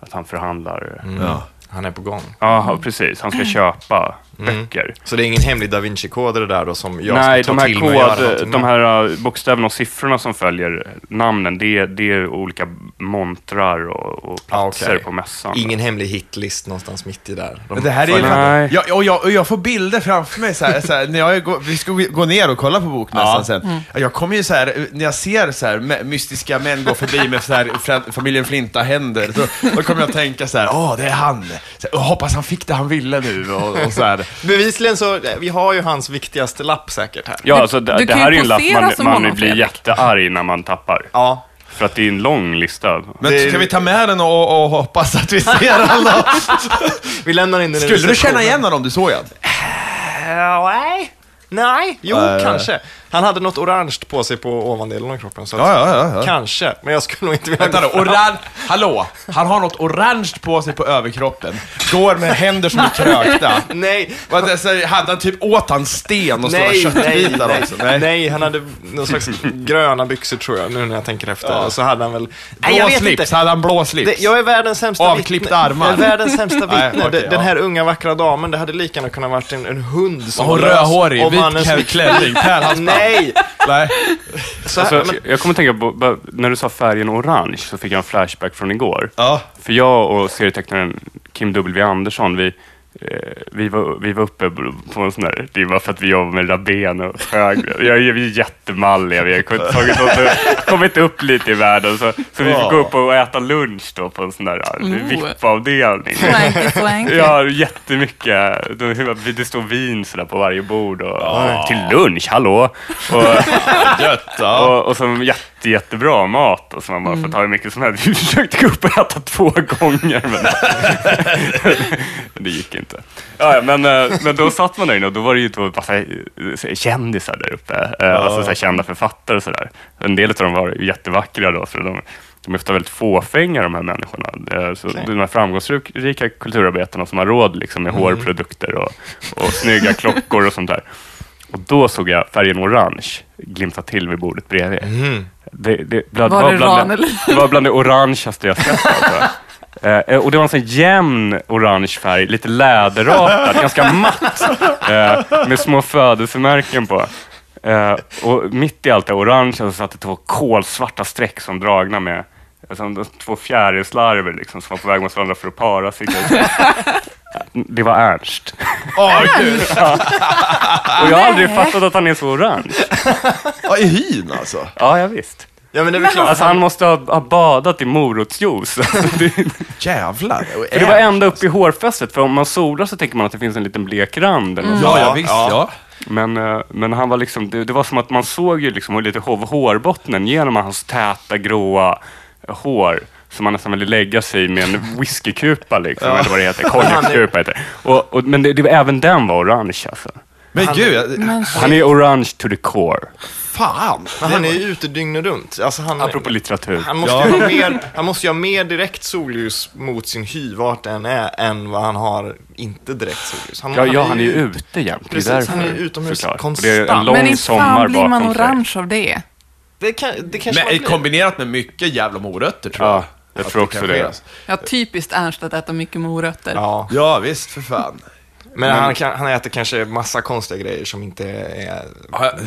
att han förhandlar. Ja. Han är på gång. Ja, precis. Han ska köpa Mm. Böcker. Så det är ingen hemlig da Vinci-kod det där då som jag Nej, ska de ta här, till mig och göra kod, någonting de med? här uh, bokstäverna och siffrorna som följer namnen, det, det är olika montrar och, och Ah, platser okej. på mässan. Ingen hemlig hitlist någonstans mitt i där. De Men det här är ju... Nej. Jag, och, jag, och jag får bilder framför mig så här, så här, när jag går, vi ska gå ner och kolla på bokmässan Ja. sen. Jag kommer ju så här, när jag ser så här, my- mystiska män gå förbi med så här, fra- familjen Flinta-händer, då, då kommer jag att tänka så här, åh, det är han. Så, här, "Åh, hoppas han fick det han ville nu och, och så här. Bevisligen så, vi har ju hans viktigaste lapp säkert här. Ja, alltså, det, det kan här är ju en lapp man, man honom, blir Fredrik. jättearg när man tappar. Ja. För att det är en lång lista. Men Det- ska vi ta med den och, och hoppas att vi ser alla? Vi lämnar in den Skulle du känna igen honom du såg han? Eh, Nej. Nej, jo Nej. kanske. Han hade något orange på sig på ovandelen av kroppen. Så Ja, ja, ja, ja. Kanske, men jag skulle nog inte vilja Vänta fram. orange, hallå, han har något orange på sig på överkroppen, går med händer som är krökta. Nej, Vad hade han typ åt han sten och stora nej, nej, köttbitar nej, också? nej. han hade någon slags gröna byxor tror jag, nu när jag tänker efter. Ja. Och så hade han väl... Nej, Blå jag vet slips, inte. hade han blå slips? Det, jag är världens sämsta Avklippta vittne. armar. Jag är världens sämsta Nej, vittne. okej, Den- Den här unga vackra damen, det hade lika gärna kunnat varit en, en hund som Och rödhårig, vit klänning, pärlhalsband. Nej! Nej. Så här, Alltså, men, jag kommer att tänka på, när du sa färgen orange så fick jag en flashback från igår. Ja. För jag och serietecknaren Kim W. Andersson, vi, vi, var, vi var uppe på en sån där, det var för att vi jobbar med Rabén och Sjögren. Jag är jättemalliga, vi har tagit oss, kommit upp lite i världen. Så, så vi fick gå upp och äta lunch då på en sån där ja, Oh. VIP-avdelning. Ja, jättemycket. Det står vin sådär på varje bord. Och, Till lunch, hallå! Och, ja. och, och så jätte, jättebra mat och så man bara får ta hur mycket som helst. Vi försökte gå upp och äta två gånger men det gick inte. Ja, men, eh, men då satt man där inne och då var det ju då massa eh, kändisar där uppe. Ja. Alltså så kända författare och sådär. En del av dem var jättevackra då, för de, de är ofta väldigt fåfänga de här människorna. Eh, Så Okej. De här framgångsrika kulturarbetarna som har råd liksom, med hårprodukter och, och snygga klockor och sånt där. Och då såg jag färgen orange glimta till vid bordet bredvid. mm. Det, det, bland, Var det bland, ran eller? det var bland det orangeaste jag sett. Alltså. Eh, och det var en sån jämn orange färg, lite läderartad, ganska matt, eh, med små födelsemärken på. Eh, och mitt i allt det orangea så satt det två kolsvarta streck som dragna med alltså, två fjärilslarver liksom, som var på väg mot varandra för att para sig. Det var Ernst. Åh, gud. Och jag har aldrig fattat att han är så orange. Ja, i hyn alltså. Ja, ja visst. Ja, men det är väl klart. Alltså han måste ha, ha badat i morotsjuice. Det, Jävlar. för det var ända upp i hårfästet, för om man solar så tänker man att det finns en liten blek rand. eller något Ja, ja, visst. Ja. Men, eh, men han var liksom, det, det var som att man såg ju liksom lite hov hårbottnen genom hans täta gråa hår. Som man nästan ville lägga sig med en whiskykupa liksom, eller vad det heter, konjakskupa heter och, och, Men det, det, var- även den var orange alltså. Men gud, jag- Men Han är orange to the core, fan. Men han är ju ute dygnet runt. Alltså han, apropå litteratur. han, måste Ja. ju ha mer, han måste ju ha mer direkt solljus mot sin hy, vart den är, än vad han har inte direkt solljus. Han, Ja, ja, han är ju ute jämt. Det är Precis, därför, han är utomhus såklart. konstant. Och Det är en lång Men inte sommar fan blir man orange av det. Det, kan, det kanske man Men blir. kombinerat med mycket jävla morötter tror jag. Ja, jag tror också ske, det. Ja, typiskt Ernst att äta mycket morötter. Ja, Ja, visst för fan. men han, kan, han äter kanske massa konstiga grejer som inte är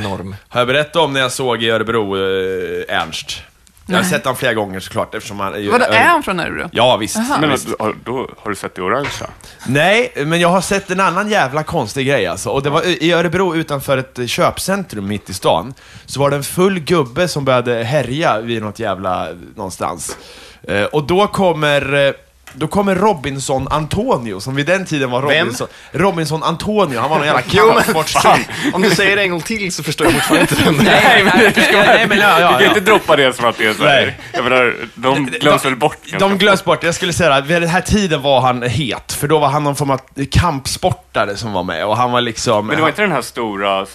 norm. Har jag berättat om när jag såg i Örebro, eh, Ernst? Jag har Nej. sett honom flera gånger såklart eftersom han. Vadå, är han från Örebro? Ja, visst. Men visst. har, då har du sett det orangea? Nej, men jag har sett en annan jävla konstig grej alltså. Och det var i Örebro utanför ett köpcentrum mitt i stan. Så var det en full gubbe som började härja vid något jävla någonstans. Eh, och då kommer... Eh, då kommer Robinson Antonio, som vid den tiden var Vem? Robinson... Robinson Antonio, han var någon jävla kampsportstjej. Om du säger det en gång till så förstår jag fortfarande inte vem det är. Nej, men, nej, men ja, Du ja, kan ja. inte droppa det som att det är så här. Jag menar, de glöms väl bort ganska De glöms bort. Jag skulle säga att vid den här tiden var han het, för då var han någon form av kampsportare som var med och han var liksom... Men det var inte den här stora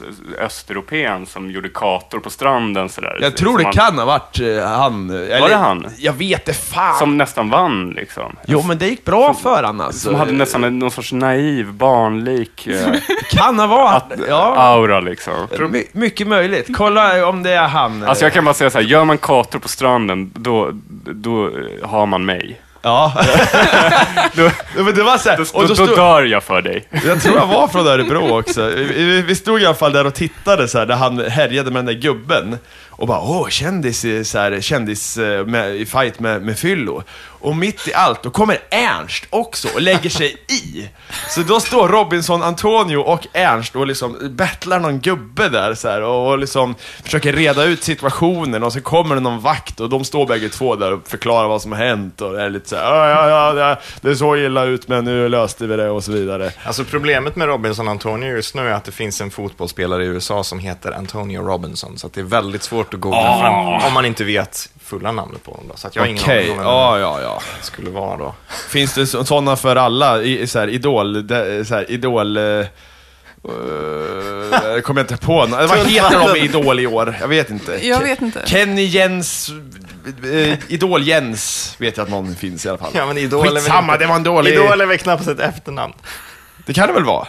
östeuropén som gjorde kator på stranden sådär? Jag tror det han- kan ha varit eh, han. Eller, det han? Jag vet det fan. Som nästan vann liksom. Jo, men det gick bra för han alltså. Som hade nästan en, någon sorts naiv, barnlik eh, Kan ha varit. Ja, aura liksom. my, mycket möjligt. Kolla om det är han. Alltså jag kan bara säga så här, gör man kator på stranden, då, då eh, har man mig. Ja. Då, men det var så här, då, och då, då då stod, dör jag för dig. Jag tror han var från Örebro också. Vi, vi- vi stod i alla fall där och tittade så här, där han härjade med den där gubben. Och bara åh, kändis, i- så här, kändis eh, med, i fight med, med fyllo. Och mitt i allt, då kommer Ernst också och lägger sig i. Så då står Robinson Antonio och Ernst och liksom battlar någon gubbe där så här, och, och liksom försöker reda ut situationen och så kommer det någon vakt och de står bägge två där och förklarar vad som har hänt och är lite så här, ja, ja, ja, det, såg illa ut men nu löste vi det och så vidare. Alltså problemet med Robinson Antonio just nu är att det finns en fotbollsspelare i USA som heter Antonio Robinson. Så att det är väldigt svårt att googla fram om man inte vet fulla namnet på honom. Då. Så att jag har ingen Okej, aning om vem ja, ja, ja. det skulle vara då. Finns det så- sådana för alla? I, så här, idol, de, så här, idol... Uh, kommer jag inte på nå- Vad heter de i Idol i år? Jag vet inte. Jag vet inte. Kenny Jens... Uh, idol Jens vet jag att någon finns i alla fall. Ja, men Idol är väl Skitsamma, inte- det var en dålig... Idol är väl knappast ett efternamn? Det kan det väl vara?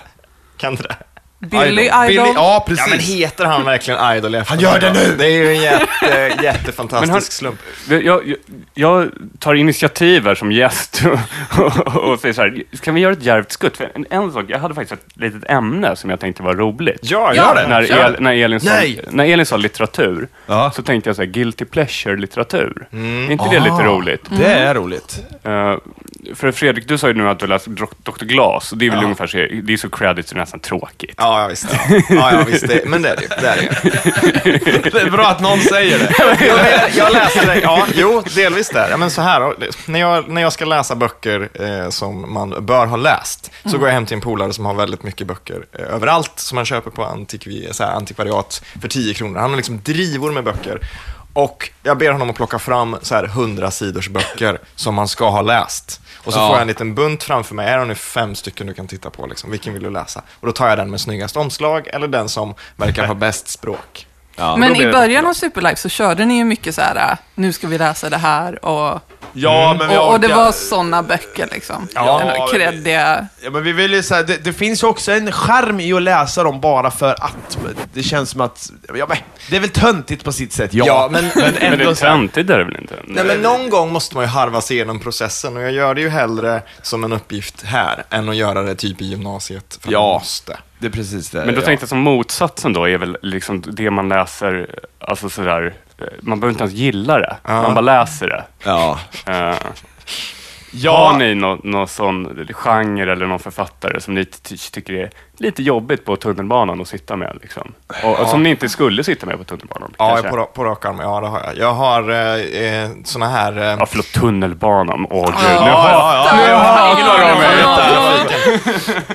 Kan det? Billy Idol. Idol. Billy, ja, precis. Ja, men heter han verkligen Idol i Han gör det nu! Det är ju en jätte, jättefantastisk han- slump. Jag, jag, jag tar initiativ här som gäst och, och, och säger så här, ska vi göra ett djärvt skutt? För en, en sak, jag hade faktiskt ett litet ämne som jag tänkte var roligt. Ja, Ja, gör det. När, El, när, Elin sa, Nej. när Elin sa litteratur, Ja. så tänkte jag så här, guilty pleasure-litteratur. Mm. Är inte det lite Ah. roligt? Det är roligt. Eh, för Fredrik, du sa ju nu att du läst Dr. Dr. Glas, och det är väl ungefär så, det är så credit så det är nästan tråkigt. Ja, ja, visst. Ja, ja, visst. Det, men det är det ju. Det är det ju. Det är bra att någon säger det. Jag, jag läser det. Ja, jo, delvis där. Ja, men så här, när jag, när jag ska läsa böcker eh, som man bör ha läst, så går jag hem till en polare som har väldigt mycket böcker eh, överallt, som man köper på antikvi, så här, antikvariat för 10 kronor. Han har liksom drivor med böcker. Och jag ber honom att plocka fram så här 100 sidors böcker som man ska ha läst. Och så Ja. får jag en liten bunt framför mig. Är det nu fem stycken du kan titta på? Liksom. Vilken vill du läsa? Och då tar jag den med snyggast omslag eller den som verkar ha bäst språk. Men då blir i början av Superlife så körde ni ju mycket så här, äh, nu ska vi läsa det här och Ja, men vi Och, och det orkar- var sådana böcker liksom. Ja, Ändå Kreddiga. Ja, men vi vill ju säga, det, det finns ju också en charm i att läsa dem bara för att. Det känns som att, ja, men, det är väl töntigt på sitt sätt, ja. Ja, men- men Men det ändå är töntigt är det väl inte? Nej, men någon gång måste man ju harva sig igenom processen och jag gör det ju hellre som en uppgift här än att göra det typ i gymnasiet för Ja. måste. Det är precis det. Men då ja. tänkte jag som motsatsen då är väl liksom det man läser, alltså sådär, man behöver inte ens gilla det, man bara läser det. Ja. Ja, Har ni någon, någon sån genre eller någon författare som ni ty- tycker är lite jobbigt på tunnelbanan att sitta med? Liksom? Och, och som ni inte skulle sitta med på tunnelbanan? Ja, kanske? på, på rak arm. Ja, det har jag. Jag har eh, eh, såna här... Eh, Ja, förlåt, tunnelbanan. Åh gud, nu ja, ja, hatar de mig.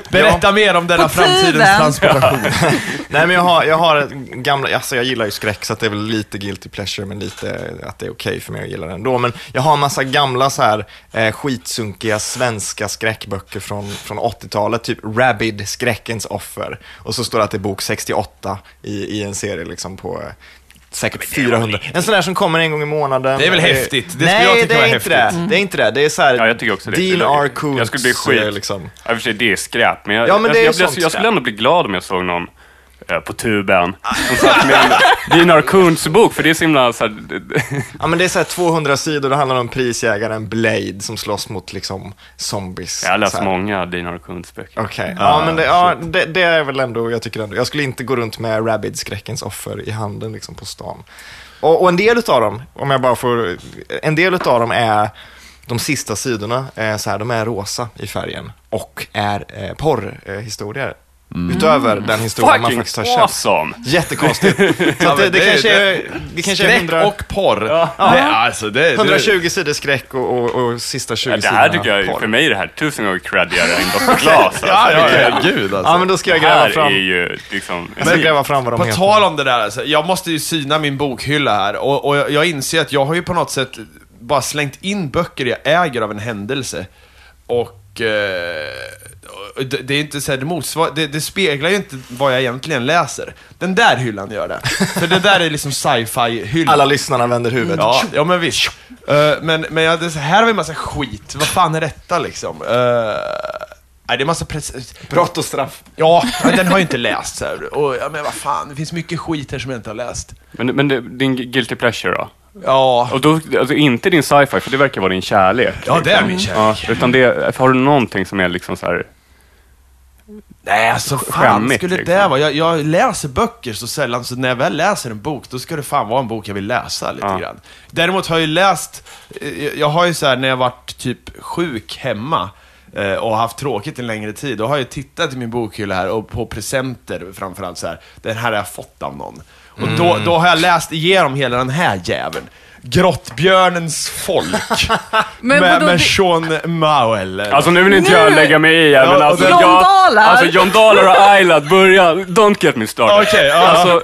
Berätta mer om denna framtidens tiden. transportation. Nej, men jag har, jag har gamla, alltså jag gillar ju skräck så att det är väl lite guilty pleasure, men lite att det är okej för mig att gilla det ändå. Men jag har en massa gamla så här eh, skitsunkiga svenska skräckböcker från, från 80-talet, typ Rabid, skräckens offer. Och så står det att det är bok 68 i, i en serie liksom på eh, säkert 400. En sån där som kommer en gång i månaden. Det är väl Eh, häftigt. Det Nej, jag tycka det är inte häftigt. det. Det är inte det. Det är så här, Ja, jag tycker också det. Dean R. Koontz. Jag skulle bli skit. eh, Liksom. Ja, för sig, det är skräp, men jag, Ja, men det är jag, jag, jag, jag skulle ändå bli glad om jag såg någon på tuben som satt med en Dinar Kunts bok, för det är så himla så här, Ja, men det är så här 200 sidor, det handlar om prisjägaren Blade som slåss mot liksom zombies. Jag har läst många Dinar Kunts böcker. Okej, ja men det, ja, det, det är väl ändå, jag tycker ändå, jag skulle inte gå runt med Rabid, skräckens offer, i handen liksom på stan. Och, och en del utav dem, om jag bara får, en del utav dem är, de sista sidorna, är så här, de är rosa i färgen och är eh, porrhistorier. Utöver den historien man Fucking faktiskt har köpt. awesome! Jättekonstigt. Så att det, det, det- kanske det- är, det kanske är Skräck 100, och porr. Det, är alltså, det, det, 120 sidor skräck och, och, och sista 20 Ja, det sidorna här tycker jag, porr. för mig är det här tusen gånger creddigare än Dr. Glas. Alltså. Ja, ja, Det- ja, gud alltså. Ja, men då ska jag Det gräva här fram, är ju liksom... jag ska gräva fram vad de På heter. tal om det där, alltså, jag måste ju syna min bokhylla här och, och jag, jag inser att jag har ju på något sätt bara slängt in böcker jag äger av en händelse. Och eh, och det, det är inte så här, det, motsvar, det, det speglar ju inte vad jag egentligen läser. Den där hyllan gör det. För det där är liksom sci-fi-hyllan. Alla lyssnarna vänder huvudet. Ja, ja men visst. Eh, men men ja, det, så här har vi en massa skit. Vad fan är detta liksom? Uh, nej, det är massa Brott och straff. Ja, men den har jag inte läst. Så här. Och, ja, men vad fan, det finns mycket skit här som jag inte har läst. Men, men det, din guilty pleasure då? Ja, Och då, alltså inte din sci-fi, för det verkar vara din kärlek. ja det är min kärlek. Ja, utan det, har du någonting som är liksom så här... Nej, alltså fan Skämmigt, skulle liksom. det vara? Jag, jag läser böcker så sällan, så när jag väl läser en bok, då ska det fan vara en bok jag vill läsa lite Ja. grann. Däremot har jag ju läst, eh, jag har ju så här när jag varit typ sjuk hemma, eh, och haft tråkigt en längre tid, då har jag tittat i min bokhylla här och på presenter framförallt så här. den här har jag fått av någon. Och då, då har jag läst igenom hela den här jäveln. Grottbjörnens folk. Men med, vadå, med det- Sean Mauel. Alltså nu vill inte Nu- jag lägga mig i här, Ja, men och alltså... John jag, Dahler. Alltså John Dahler och Ayla, börja... Don't get me started. Okej, ja. Alltså,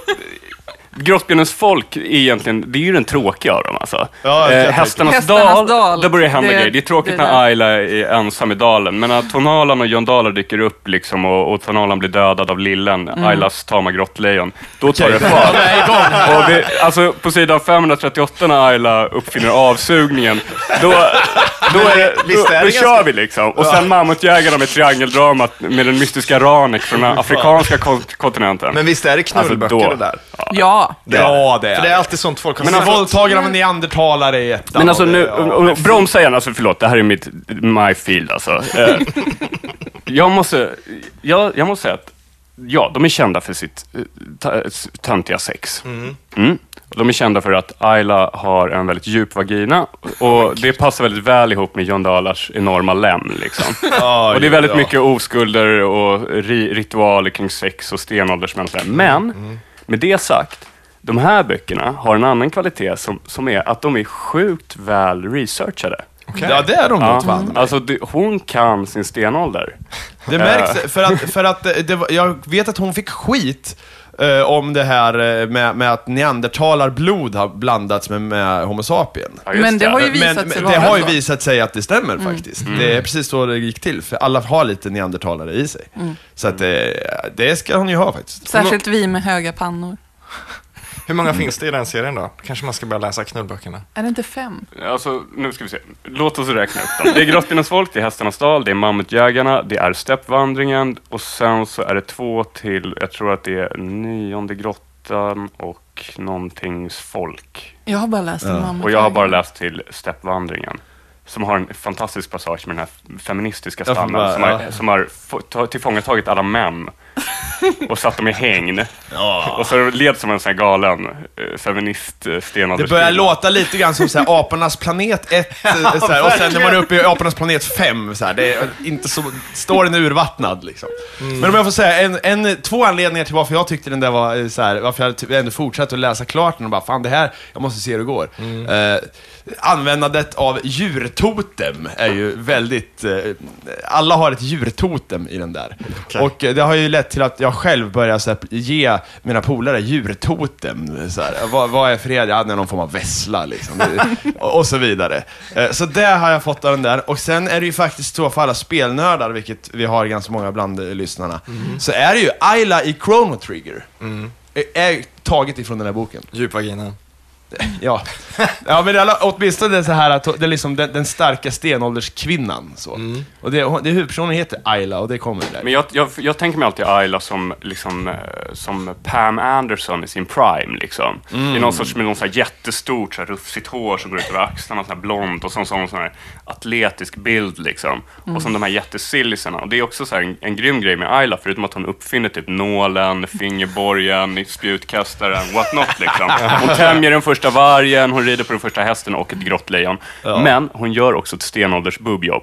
Grottbjörnens folk är egentligen, det är ju den tråkiga av dem alltså. Ja, det eh, hästarnas, Hästarnas dal, dal. där börjar hända Det- grejer. Det är tråkigt det när där. Ayla är ensam i dalen, men när Tonalan och John Dahler dyker upp liksom och, och Tonalan blir dödad av Lillen, Mm. Aylas tama grottlejon, då tar det Okej, fart. då är. Och det, alltså på sidan 538 när Ayla uppfinner avsugningen, då, då, är det, då, är det då ganska- kör vi liksom. Och sen Mammutjägarna med triangeldramat med den mystiska Ranek från den afrikanska kont- kontinenten. Men visst är det knullböcker Alltså, då- det där? Ja. Det är Ja, det är För det är det. alltid sånt folk har Men sett. våldtagare av en neandertalare i ettan. Men alltså och det- nu, ja. och, och, bromsa igen, alltså förlåt, det här är mitt, my field alltså. Eh, jag måste, jag, jag måste säga att, ja, de är kända för sitt eh, ta- s- töntiga sex. Mm. De är kända för att Ayla har en väldigt djup vagina och det passar väldigt väl ihop med John Dahlars enorma lem. Liksom. Ja, och det är väldigt ja. mycket oskulder och ri, ritualer kring sex och stenåldersmän. Men, med det sagt, de här böckerna har en annan kvalitet som, som är att de är sjukt väl researchade. Ja, det är de nog fan. Alltså, det, hon kan sin stenålder. Det märks, för att, för att det, det, var- jag vet att hon fick skit eh, om det här eh, med, med att neandertalarblod har blandats med, med Homo sapien. Ja, Men det har ju Men, visat men sig det vara har ju visat sig att det stämmer faktiskt. Det är precis så det gick till, för alla har lite neandertalare i sig. Så att det, det ska hon ju ha faktiskt. Särskilt vi med höga pannor. Hur många finns det i den serien då? Kanske man ska börja läsa knullböckerna. Är det inte fem? Alltså, nu ska vi se. Låt oss räkna upp dem. Det är Grottornas folk, det är Hästarnas dal, det är Mammutjägarna, det är Steppvandringen och sen så är det två till, jag tror att det är Nionde grottan och någontings folk. Jag har bara läst en mamma. Och jag har bara läst till Steppvandringen. Som har en fantastisk passage med den här feministiska stammen bara- som har, ja. som har få- ta- tillfångatagit alla män och satt dem i hängn. Och så led som en sån här galen eh, feminist eh, Det stenålderskvinna. börjar låta lite grann som så här, apornas planet 1, och sen när man är uppe i apornas planet 5, så här, det är inte så, storyn är urvattnad liksom. Men om jag får säga, en, en, två anledningar till varför jag tyckte den där var eh, så här, varför jag ändå fortsatte att läsa klart den och bara, fan det här, jag måste se hur det går. Eh, användandet av djurtotem är ju väldigt, eh, alla har ett djurtotem i den där. Och eh, det har ju lett till att jag själv börjar så här, ge mina polare djurtotem. Så här, vad, vad är fred? Ja, någon form av vessla liksom. Och, och så vidare. Eh, Så det har jag fått av den där. Och sen är det ju faktiskt så för alla spelnördar, vilket vi har ganska många bland eh, lyssnarna, så är det ju Ayla i Chrono Trigger. Är, är taget ifrån den här boken. Djupvagina. Ja, ja men är åtminstone det så här att det är liksom den, den starka stenålderskvinnan. Så. Och det, det huvudpersonen heter Ayla och det kommer där. Men jag, jag, jag tänker mig alltid Ayla som, liksom, eh, som Pam Anderson i sin prime. Liksom. Det är någon sorts med någon så här jättestort så här rufsigt hår som går ut över axlarna, så här blont och så en sån, här atletisk bild. Liksom. Och som de här jättesillisarna. Och det är också så här en, en grym grej med Ayla, förutom att hon uppfinner typ nålen, fingerborgen, spjutkastaren, what not. Liksom. Hon tämjer den första vargen, hon rider på den första hästen och ett grottlejon. Men hon gör också ett stenålders bubbjobb.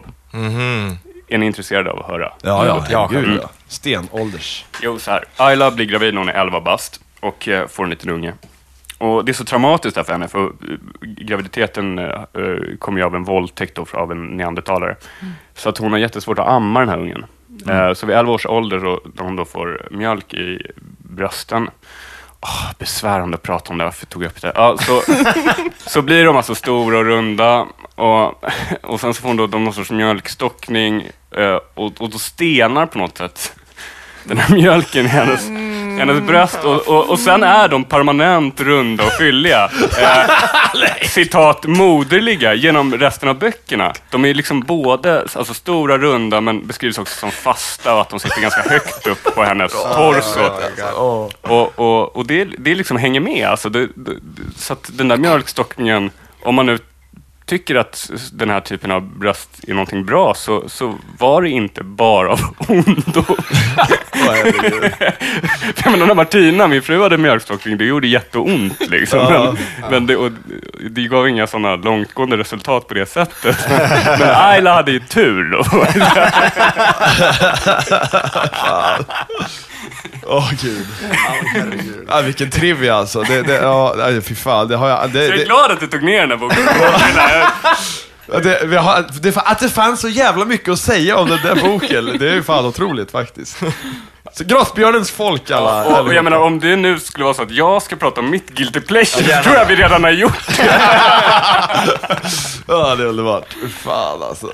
Är ni intresserade av att höra? Ja, ja, Ja, gud mm. ja. Stenålders. Jo, så här. Ayla blir gravid när hon är 11 bast och eh, får en liten unge. Och det är så traumatiskt där för henne, för eh, graviditeten eh, kommer ju av en våldtäkt då, av en neandertalare. Så att hon har jättesvårt att amma den här ungen. Eh, så vid 11 års ålder, så, när hon då får mjölk i brösten, Åh, besvärande att prata om det, varför tog jag upp det? Ja, så, så blir de alltså stora och runda och, och sen så får hon då någon sorts mjölkstockning eh, och, och då stenar på något sätt den här mjölken i hennes, i hennes bröst och, och, och sen är de permanent runda och fylliga. Eh, citat, moderliga genom resten av böckerna. De är liksom både alltså, stora, runda, men beskrivs också som fasta och att de sitter ganska högt upp på hennes torso. Och, och, och det, det liksom hänger med. Alltså det, det, så att den där mjölkstockningen, om man nu tycker att den här typen av bröst är någonting bra, så, så var det inte bara av ondo. Jag menar, när Martina, min fru, hade mjölkstockning, det gjorde jätteont. Liksom. Men, men det, och, det gav inga sådana långtgående resultat på det sättet. Men Ayla hade ju tur då. Åh gud. Ja, vilken trivia alltså. Det, det, ja, nej, fy fan. Det har jag... Det, Jag är det, glad att du tog ner den här boken. Det, vi har, det, att det fanns så jävla mycket att säga om den där boken, det är ju fan otroligt faktiskt. Så Grottbjörnens folk alla. Och, och jag menar, om det nu skulle vara så att jag ska prata om mitt guilty pleasure, så tror jag vi redan har gjort det. Ja, det är underbart. Fan alltså.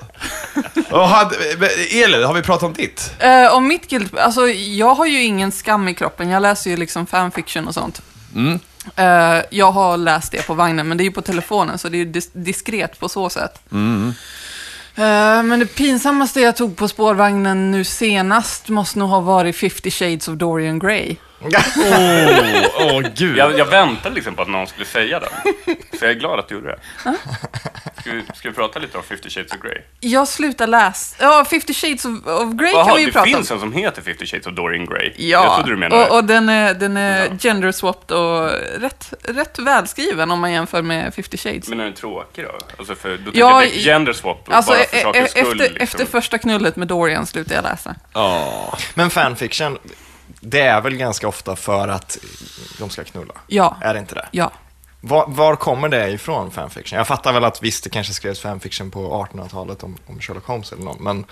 Och hade, Elin, har vi pratat om ditt? Eh, om mitt guilt, alltså jag har ju ingen skam i kroppen. Jag läser ju liksom fanfiction och sånt. Eh, jag har läst det på vagnen, men det är ju på telefonen, så det är ju dis- diskret på så sätt. Eh, Eh, men det pinsammaste jag tog på spårvagnen nu senast måste nog ha varit 50 shades of Dorian Gray. Åh, åh gud. Jag, jag väntade liksom på att någon skulle säga den. Så jag är glad att du gjorde det. Ska vi, ska vi prata lite om 50 shades of Grey? Jag slutar läsa. Ja, 50 shades of, of Grey Jaha, kan vi ju det prata finns om. en som heter 50 shades of Dorian Gray. Ja, Jag trodde du menade och, och den är, den är Ja. gender-swapped och rätt, rätt välskriven om man jämför med 50 shades. Men är den tråkig då? Alltså för då Ja, tänker jag gender swap Alltså, bara e- för e- sakens skull. efter, liksom. efter första knullet med Dorian slutade jag läsa. Ja. Men fanfiction, det är väl ganska ofta för att de ska knulla? Ja, Är det inte det? ja. Var, var kommer det ifrån, fanfiction? Jag fattar väl att visst, det kanske skrevs fanfiction på 1800-talet om, om Sherlock Holmes eller någon, men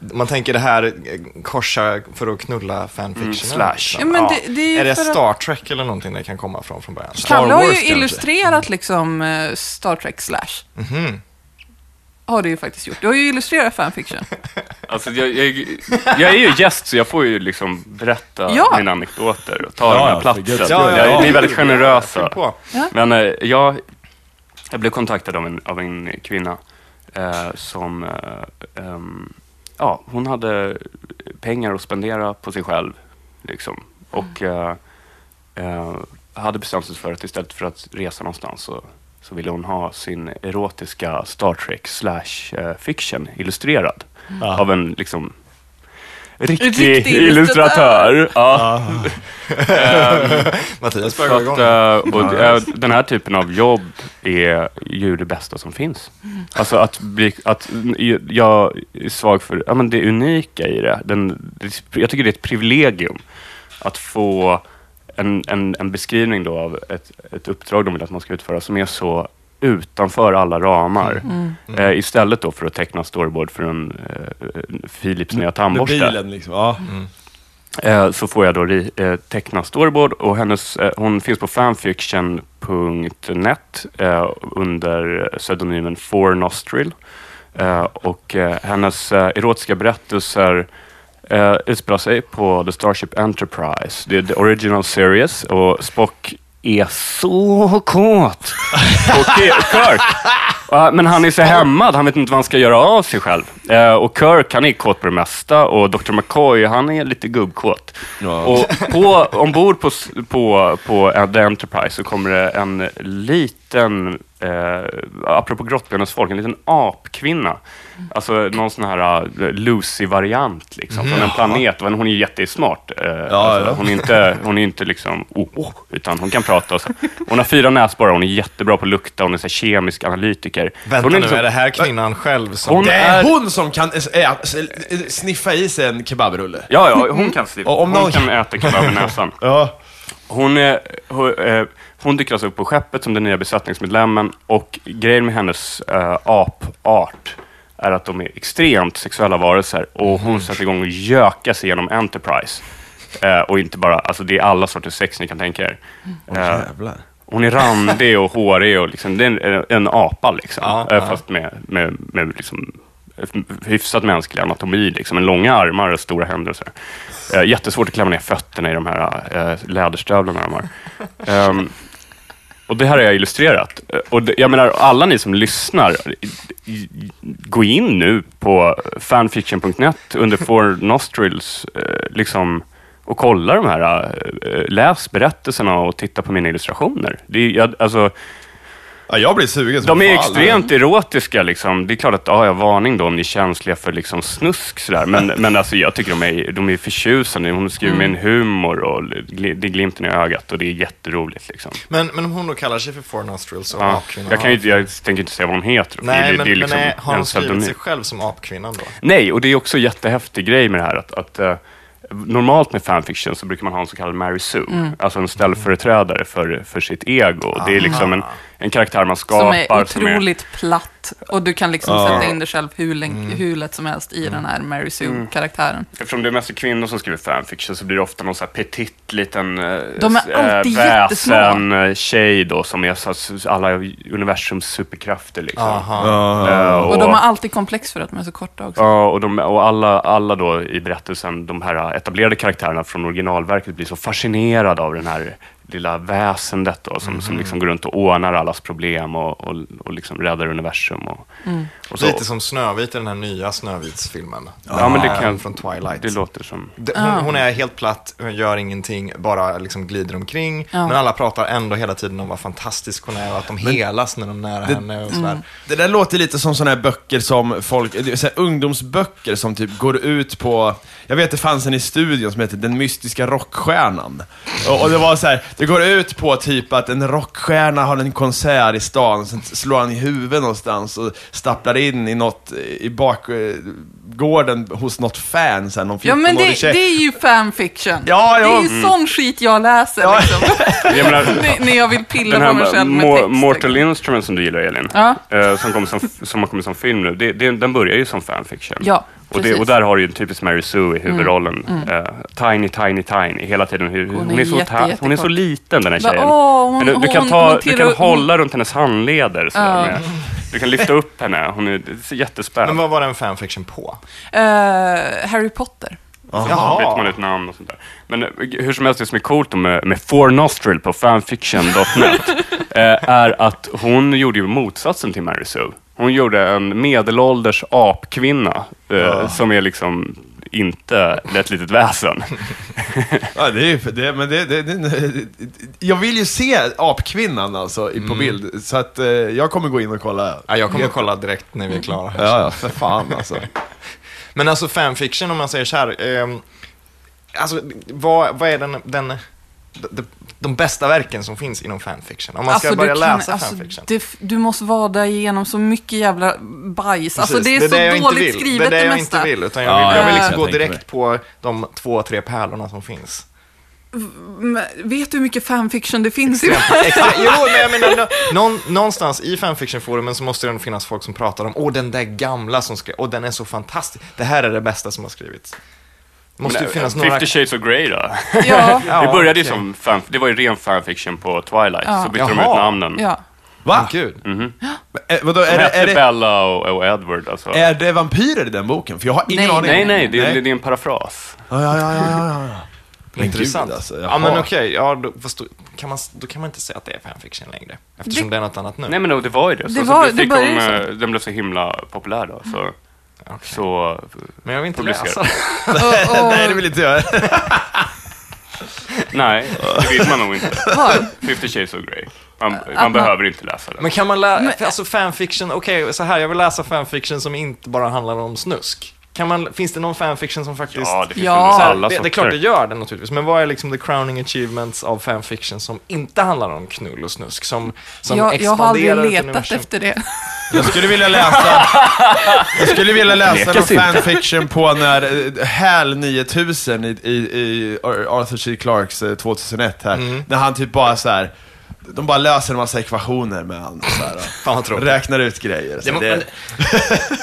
man tänker det här eh, korsa för att knulla fanfiction. Mm, slash. Ja, men det- det är är det för att- Star Trek eller någonting det kan komma från från början? Star Kalle har ju illustrerat liksom eh, Star Trek Slash. Har du ju faktiskt gjort. Du har ju illustrerat fanfiction. Alltså, jag, jag, jag är ju gäst, så jag får ju liksom berätta Ja. mina anekdoter och ta Ja, den ja, här platsen. Ja, ja. Ni är väldigt generösa. Men eh, jag, jag blev kontaktad av en, av en kvinna eh, som, eh, ehm, ja, hon hade pengar att spendera på sig själv. Liksom. Och eh, hade bestämt sig för att istället för att resa någonstans så, så ville hon ha sin erotiska Star Trek slash eh, fiction illustrerad av en liksom riktig, riktig illustratör. Ja. Mattias Så börjar gå att, igång. eh, och, eh, den här typen av jobb är ju det bästa som finns. Alltså att bli, att jag är svag för ja, men det unika i det. Den, det. Jag tycker det är ett privilegium att få en, en, en beskrivning då av ett, ett uppdrag de vill att man ska utföra som är så utanför alla ramar. Eh, istället då för att teckna storyboard för en eh, Philips nya Med tandborste. bilen liksom. Ja. Eh, så får jag då eh, teckna storyboard och hennes, eh, hon finns på fanfiction.net eh, under pseudonymen Four Nostril. Eh, och eh, hennes eh, erotiska berättelser eh, utspelar sig på The Starship Enterprise. Det är the original series och Spock är så kåt på Ki- Kirk. Men han är så hämmad, han vet inte vad han ska göra av sig själv. Eh, och Kirk, han är kåt på det mesta och Dr. McCoy, han är lite gubbkåt. Ja. Och på, ombord på, på, på The Enterprise så kommer det en liten, eh, apropå grottbjörnens en liten apkvinna. Alltså någon sån här uh, Lucy-variant liksom, från en planet. Men hon är jättesmart. Eh, alltså, ja. Hon är inte, hon är inte liksom, oh, oh, utan hon kan prata. Och så. Hon har fyra näsborrar, hon är jättebra på att lukta, hon är så kemisk analytiker. Vänta hon är nu, liksom- är det här kvinnan själv som... Hon Det är- är hon som kan äh, sniffa i sig en kebabrulle. Ja, ja, hon kan, Och om hon någon- kan äta kebab i näsan. Ja. Hon, är, hon, eh, hon dyker alltså upp på skeppet som den nya besättningsmedlemmen och grejen med hennes eh, apart är att de är extremt sexuella varelser och hon sätter igång och gökar sig genom Enterprise. Eh, och inte bara, alltså det är alla sorters sex ni kan tänka er. Eh, hon är randig och hårig och liksom, det är en, en apa liksom. Eh, ja. Fast med, med, med liksom hyfsat mänsklig anatomi, liksom. med långa armar och stora händer. Och så här. Eh, jättesvårt att klämma ner fötterna i de här eh, läderstövlarna de har. Um, och det här har jag illustrerat. Eh, och det, jag menar, alla ni som lyssnar, gå in nu på fanfiction.net under Four Nostrils eh, liksom, och kolla de här, eh, eh, läs berättelserna och titta på mina illustrationer. Det jag, alltså, Ja, jag blir sugen som de är fan. extremt erotiska. Liksom. Det är klart att, ja, varning då om ni är känsliga för liksom, snusk. Sådär. Men, men alltså, jag tycker de är, de är förtjusande. Hon skriver med en humor och gl- det är glimten i ögat och det är jätteroligt. Liksom. Men, men om hon då kallar sig för Four Nostrils och Ja, apkvinnan jag, kan inte- jag tänker inte säga vad hon heter. Nej, det, men, det är liksom men har hon skrivit sig själv som apkvinnan då? Nej, och det är också en jättehäftig grej med det här att, att eh, normalt med fanfiction så brukar man ha en så kallad Mary Sue, Mm. alltså en ställföreträdare för, för sitt ego. Det är liksom en, en karaktär man Som skapar är otroligt platt. Och du kan liksom Ja. sätta in dig själv hur, länge, hur lätt som helst i den här Mary Sue-karaktären. Eftersom det är mest kvinnor som skriver fanfiction så blir det ofta någon så här petit liten eh, De är alltid väsen eh, tjej då som är så, alla universums superkrafter liksom. Aha. Eh, Och de har alltid komplex för att de är så korta också. Ja, och, de, och alla, alla då i berättelsen, de här etablerade karaktärerna från originalverket blir så fascinerade av den här lilla väsendet då, som, som liksom går runt och ordnar allas problem och, och, och liksom räddar universum. Och, och så. Lite som Snövit i den här nya Snövitsfilmen. Ja, men det kan- Från Twilight. Det låter som... Det- Hon, hon är helt platt, hon gör ingenting, bara liksom glider omkring. Ja. Men alla pratar ändå hela tiden om vad fantastisk hon är och att de helas när de är nära henne och sådär. Det där låter lite som sådana här böcker som folk, det här ungdomsböcker som typ går ut på, jag vet det fanns en i studion som heter Den mystiska rockstjärnan. Och, och det var så här, det går ut på typ att en rockstjärna har en konsert i stan, sen slår han i huvudet någonstans och stapplar in i något, i bakgården hos något fan sen, någon Ja, men 14-årig det, tjej. det är ju fanfiction. Ja, det ja, är ju sån skit jag läser Ja. liksom. Jag menar, När- jag vill pilla på mig här själv med text. Mortal Instruments som du gillar Elin, Ja. eh, som, kommer som, som har kommit som film nu, det, det, den börjar ju som fanfiction. Ja, och, det. Mm. och där har du ju en typisk Mary Sue i huvudrollen. Eh, tiny, tiny, tiny, hela tiden. Hur, hon, är är så, jätte, ta- hon är så liten den här Va- tjejen. åh, hon- Men du, du kan, hon- ta, hon du kan hon- hålla runt hennes handleder sådär, Ja. med, Du kan lyfta upp henne, hon är jättespänd. Men vad var den fanfiction på? Eh, Harry Potter. Jaha. Vet man ett namn och sånt där. Men eh, hur som helst, det som är coolt med, med Four Nostril på fanfiction.net är att hon gjorde ju motsatsen till Mary Sue. Hon gjorde en medelålders apkvinna eh, som är liksom inte ett litet väsen. Ja, det är ju, det, men det, det, det, jag vill ju se apkvinnan alltså i- på bild, så att eh, jag kommer gå in och kolla. Ja, jag kommer kolla direkt när vi är klara. här. Ja, ja, för fan alltså. Men alltså fanfiction, om man säger så här. ehm, alltså, vad, vad är den, den, de, de bästa verken som finns inom fanfiction? Om man ska du börja kan- läsa alltså, fanfiction. det, du måste vada igenom så mycket jävla bajs. Alltså det är, det så det jag inte dåligt skrivet det, det, är det jag mesta. inte vill, utan jag Ja, vill, jag vill liksom jag gå direkt på de två, tre pärlorna som finns. Men Vet du hur mycket fanfiction det finns? i Extra, jo, men jag menar, nå- någon, någonstans i fanfiction-forumen så måste det ändå finnas folk som pratar om, åh, den där gamla som skrev, åh, den är så fantastisk. Det här är det bästa som har skrivits. Det måste ju Men, finnas eh, några... 50 shades of Grey då? Ja, det började ju okej. som fan, det var ju ren fanfiction på Twilight, Ja. så bytte de ut Jaha. namnen. ja. Va? Gud. Eh, vadå, De är, det, hette är, det, Bella och, och Edward alltså. är det vampyrer i den boken? För jag har ingen Nej. aning. Nej, nej, det, nej. det är en parafras. Ja, ja, ja, ja, ja, Intressant. gud, alltså, ja, jaha. men okej, ja, då, fast då, kan man, då kan man inte säga att det är fanfiction längre. Eftersom det, Det- är något annat nu. Nej men det var ju det. Så, Det så var- fick det de, började ju eh, den blev så himla populär då. Så, Okej. så Men jag vill inte Publicera. läsa. Och, och, Nej, det vill inte jag. nej, det vill man nog inte. vad? 50 shades of Grey. Man, man man- behöver inte läsa den. Men kan man läsa, alltså fanfiction, okej, så här, jag vill läsa fanfiction som inte bara handlar om snusk. Kan man, finns det någon fanfiction som faktiskt... Ja, det finns Ja. här, alla det, det är klart det gör det naturligtvis, men vad är liksom the crowning achievements av fanfiction som inte handlar om knull och snusk? Som, som Jag, jag har aldrig letat efter det. Jag skulle vilja läsa, jag skulle vilja läsa någon fanfiction på när eh, HAL 9000 i, i, i Arthur C. Clarks eh, 2001 här. Mm. När han typ bara så här. De bara löser en massa ekvationer med han. Så här, Fan vad tråkigt. räknar ut grejer. Det, må, det,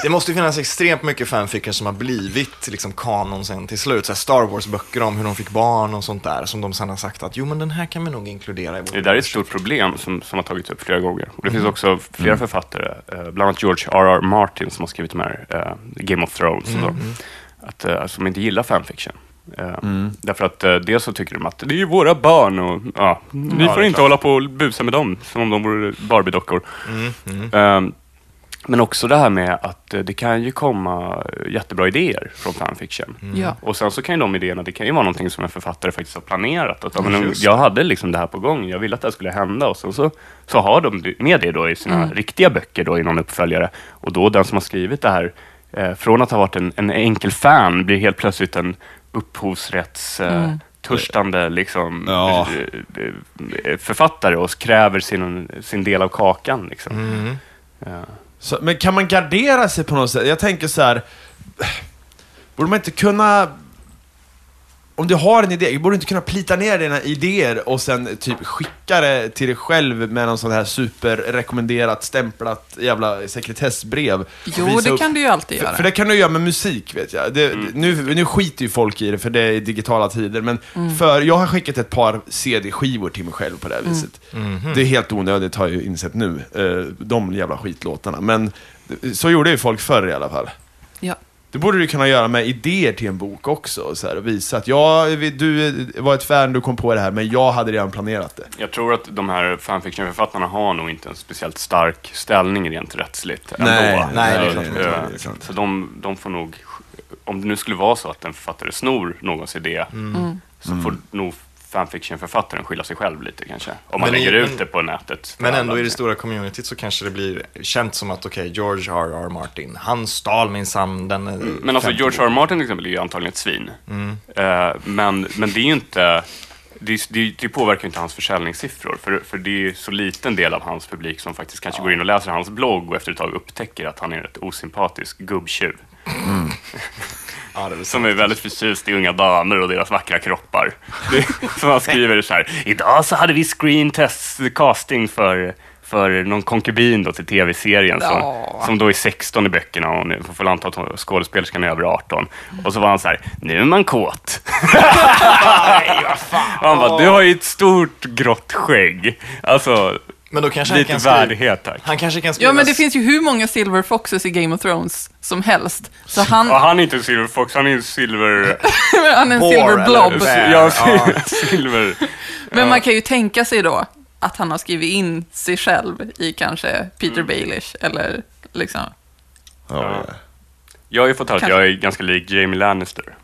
det måste ju finnas extremt mycket fanfiction som har blivit liksom kanon sen till slut. Så här Star Wars-böcker om hur de fick barn och sånt där. Som de sen har sagt att jo men den här kan vi nog inkludera i vår Det där är ett stort problem som, som har tagits upp flera gånger. Och det Mm. finns också flera författare, eh, bland annat George R.R. Martin som har skrivit de här eh, Game of Thrones och så, Mm. att, eh, som inte gillar fanfiction. Eh, Mm. Därför att eh, dels så tycker de att det är ju våra barn och ja, ni Ja, får det är inte klart. hålla på och busa med dem som om de vore Barbie-dockor. Mm, Eh, men också det här med att eh, det kan ju komma jättebra idéer från fanfiction. Mm. Ja. Och sen så kan ju de idéerna, det kan ju vara någonting som en författare faktiskt har planerat. Att, ja, men, Just jag hade liksom det här på gång, jag ville att det här skulle hända och sen så, så har de med det då i sina riktiga böcker då i någon uppföljare. Och då den som har skrivit det här, eh, från att ha varit en, en enkel fan, blir helt plötsligt en upphovsrätts... Eh, törstande liksom, Ja. eh, eh, författare och kräver sin, sin del av kakan. Liksom. Mm. Ja. så, men kan man gardera sig på något sätt? Jag tänker så här. Borde man inte kunna... Om du har en idé, borde du inte kunna plita ner dina idéer och sen typ skicka det till dig själv med någon sån här superrekommenderat, stämplat jävla sekretessbrev? Jo, det upp- kan du ju alltid För, göra. för det kan du göra med musik, vet jag. Det, nu, nu skiter ju folk i det, för det är digitala tider. Men för, jag har skickat ett par CD-skivor till mig själv på det här viset. Det är helt onödigt, har jag ju insett nu. Eh, de jävla skitlåtarna. Men så gjorde ju folk förr i alla fall. Det borde du kunna göra med idéer till en bok också. Så här, och visa att ja, vi- du var ett fan, du kom på det här, men jag hade redan planerat det. Jag tror att de här fanfiction-författarna har nog inte en speciellt stark ställning rent rättsligt Nej, ändå. nej, det är Eh, klart eh, Det är sant. Så de, de får nog, om det nu skulle vara så att en författare snor någons idé, Mm. så får nog fanfiction-författaren skylla sig själv lite kanske. Om man Men i- lägger men- ut det på nätet. Men ändå i det stora communityt så kanske det blir känt som att okej, George R.R. Martin, han stal minsann den... eh, Men alltså 50 George R. R. Martin till exempel är ju antagligen ett svin. Mm. Eh, men, men det är ju inte... Det, det, det påverkar ju inte hans försäljningssiffror, för, för det är ju så liten del av hans publik som faktiskt kanske går in och läser hans blogg och efter ett tag upptäcker att han är en rätt osympatisk gubbtjuv. Ja, Som är väldigt förtjust i unga damer och deras vackra kroppar. Som han skriver så här, idag så hade vi screen test casting för, för någon konkubin då till tv-serien som, Ja. som då är 16 i böckerna och nu får väl anta att skådespelerskan är över 18. Och så var han så här, nu är man kåt. och han bara, du har ju ett stort grått skägg. Alltså, Men då kanske han Lite kan skriva... värdighet tack. Han kanske kan skriva... Ja, men det finns ju hur många Silver Foxes i Game of Thrones som helst. Så han, Ja, han är inte en silver fox, han är en silver... han är en Boar, Silver Blob. Ja, silver. Men man kan ju tänka sig då att han har skrivit in sig själv i kanske Peter Baelish eller liksom. Ja. Jag har ju fått höra att jag är ganska lik Jamie Lannister.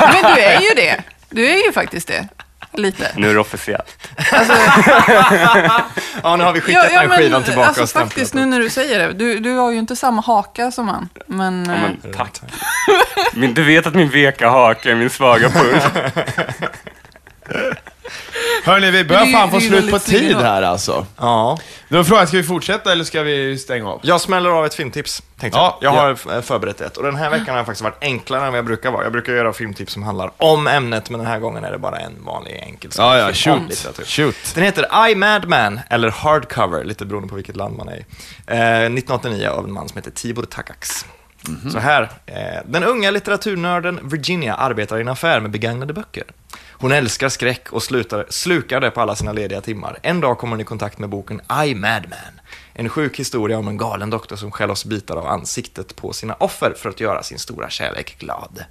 Men du är ju det. Du är ju faktiskt det. Lite. Nu är det officiellt. Ja, nu har vi skickat den skivan tillbaka alltså och stämplat faktiskt nu när du säger det. Du, du har ju inte samma haka som han. Men, Ja, eh, men, tack. Min, du vet att min veka haka är min svaga punkt. Hörni, vi börjar fan få slut på tid här alltså. Ja. Då är frågan, ska vi fortsätta eller ska vi stänga av? Jag smäller av ett filmtips, tänkte Ja, jag. Jag ja. har f- förberett ett. Och den här veckan har jag faktiskt varit enklare än vad jag brukar vara. Jag brukar göra filmtips som handlar om ämnet, men den här gången är det bara en vanlig enkel. Ja, ja, shoot. Shoot. Den heter I, Madman, eller Hardcover, lite beroende på vilket land man är i. Eh, 1989 av en man som heter Tibor Takacs. Mhm. Så här, eh, den unga litteraturnörden Virginia arbetar i en affär med begagnade böcker. Hon älskar skräck och slutar, slukar det på alla sina lediga timmar. En dag kommer hon i kontakt med boken I, Madman. En sjuk historia om en galen doktor som skäl oss bitar av ansiktet på sina offer för att göra sin stora kärlek glad.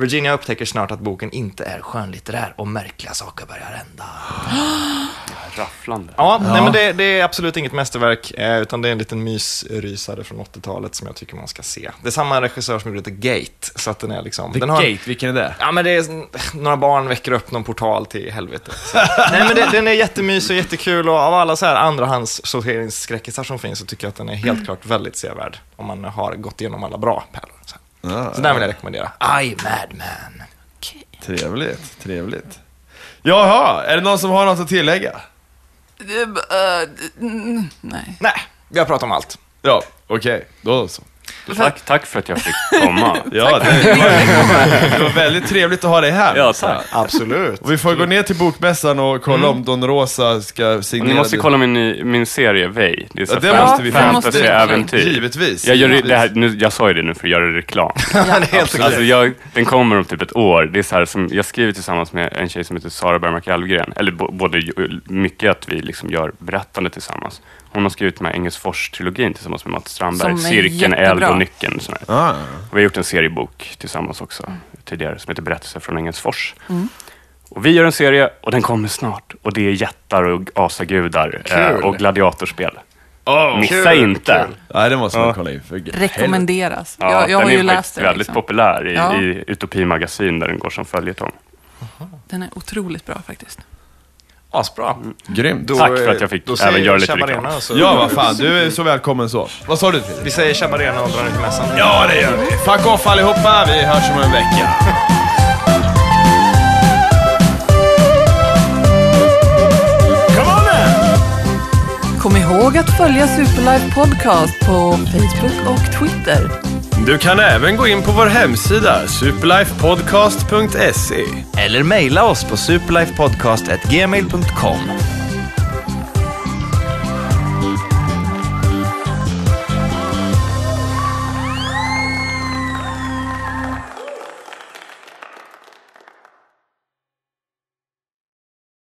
Virginia upptäcker snart att boken inte är skönlitterär och märkliga saker börjar hända. Rafflande. Ja, Nej, men det, det är absolut inget mästerverk, eh, utan det är en liten mysrysare från 80-talet som jag tycker man ska se. Det är samma regissör som gjorde The Gate, så att den är liksom... The den har, Gate, vilken är det? Ja, men det är några barn väcker upp någon portal till helvetet. Nej, men det, den är jättemysig och jättekul och av alla så här andrahandssorteringsskräckisar som finns så tycker jag att den är helt klart väldigt sevärd. Om man har gått igenom alla bra pärlor. Så, Ah, så den vill jag rekommendera. I, Madman. Trevligt, trevligt. Jaha, är det någon som har något att tillägga? nej. Nej, vi har pratat om allt. Ja, okej, då så. Tack, tack för att jag fick komma. Ja, det, det, var, det var väldigt trevligt att ha dig här. Ja, tack. Absolut. Och vi får gå ner till bokmässan och kolla om Don Rosa ska signera... Ni måste kolla min, min serie Vej. Det är så Ja, det måste vi fantasy-äventyr. Givetvis. Jag, gör det här, nu, jag sa ju det nu för att göra reklam. det är helt okej. Alltså jag, den kommer om typ ett år. Det är så här som, jag skriver tillsammans med en tjej som heter Sara Bergmark Alvgren. Eller både mycket att vi liksom gör berättande tillsammans. Hon har skrivit med Engelsfors-trilogin tillsammans med Mats Strandberg. Som är Cirkeln, Eld och Nyckeln. och sådär. Ah. Och vi har gjort en seriebok tillsammans också tidigare som heter Berättelser från Engelsfors. Mm. Och vi gör en serie och den kommer snart. Och det är jättar och asagudar eh, Kul. och gladiatorspel. Oh, Missa kul, inte! kul. Nej, det måste man kolla in. För Rekommenderas. Ja, jag jag den har är ju läst faktiskt den. väldigt Liksom. populär i, Ja. i Utopi magasin där den går som följetong. Den är otroligt bra faktiskt. Asbra. Grymt. Då, Tack för att jag fick då även göra lite reklam. Ja, vad fan. Du är så välkommen så. Vad sa du Fredrik? Vi säger Chabarena och drar till mässan. Ja, det gör vi. Fuck off allihopa. Vi hörs om en vecka. Kom ihåg att följa Superlife Podcast på Facebook och Twitter. Du kan även gå in på vår hemsida, superlifepodcast.se. Eller mejla oss på superlifepodcast.gmail.com.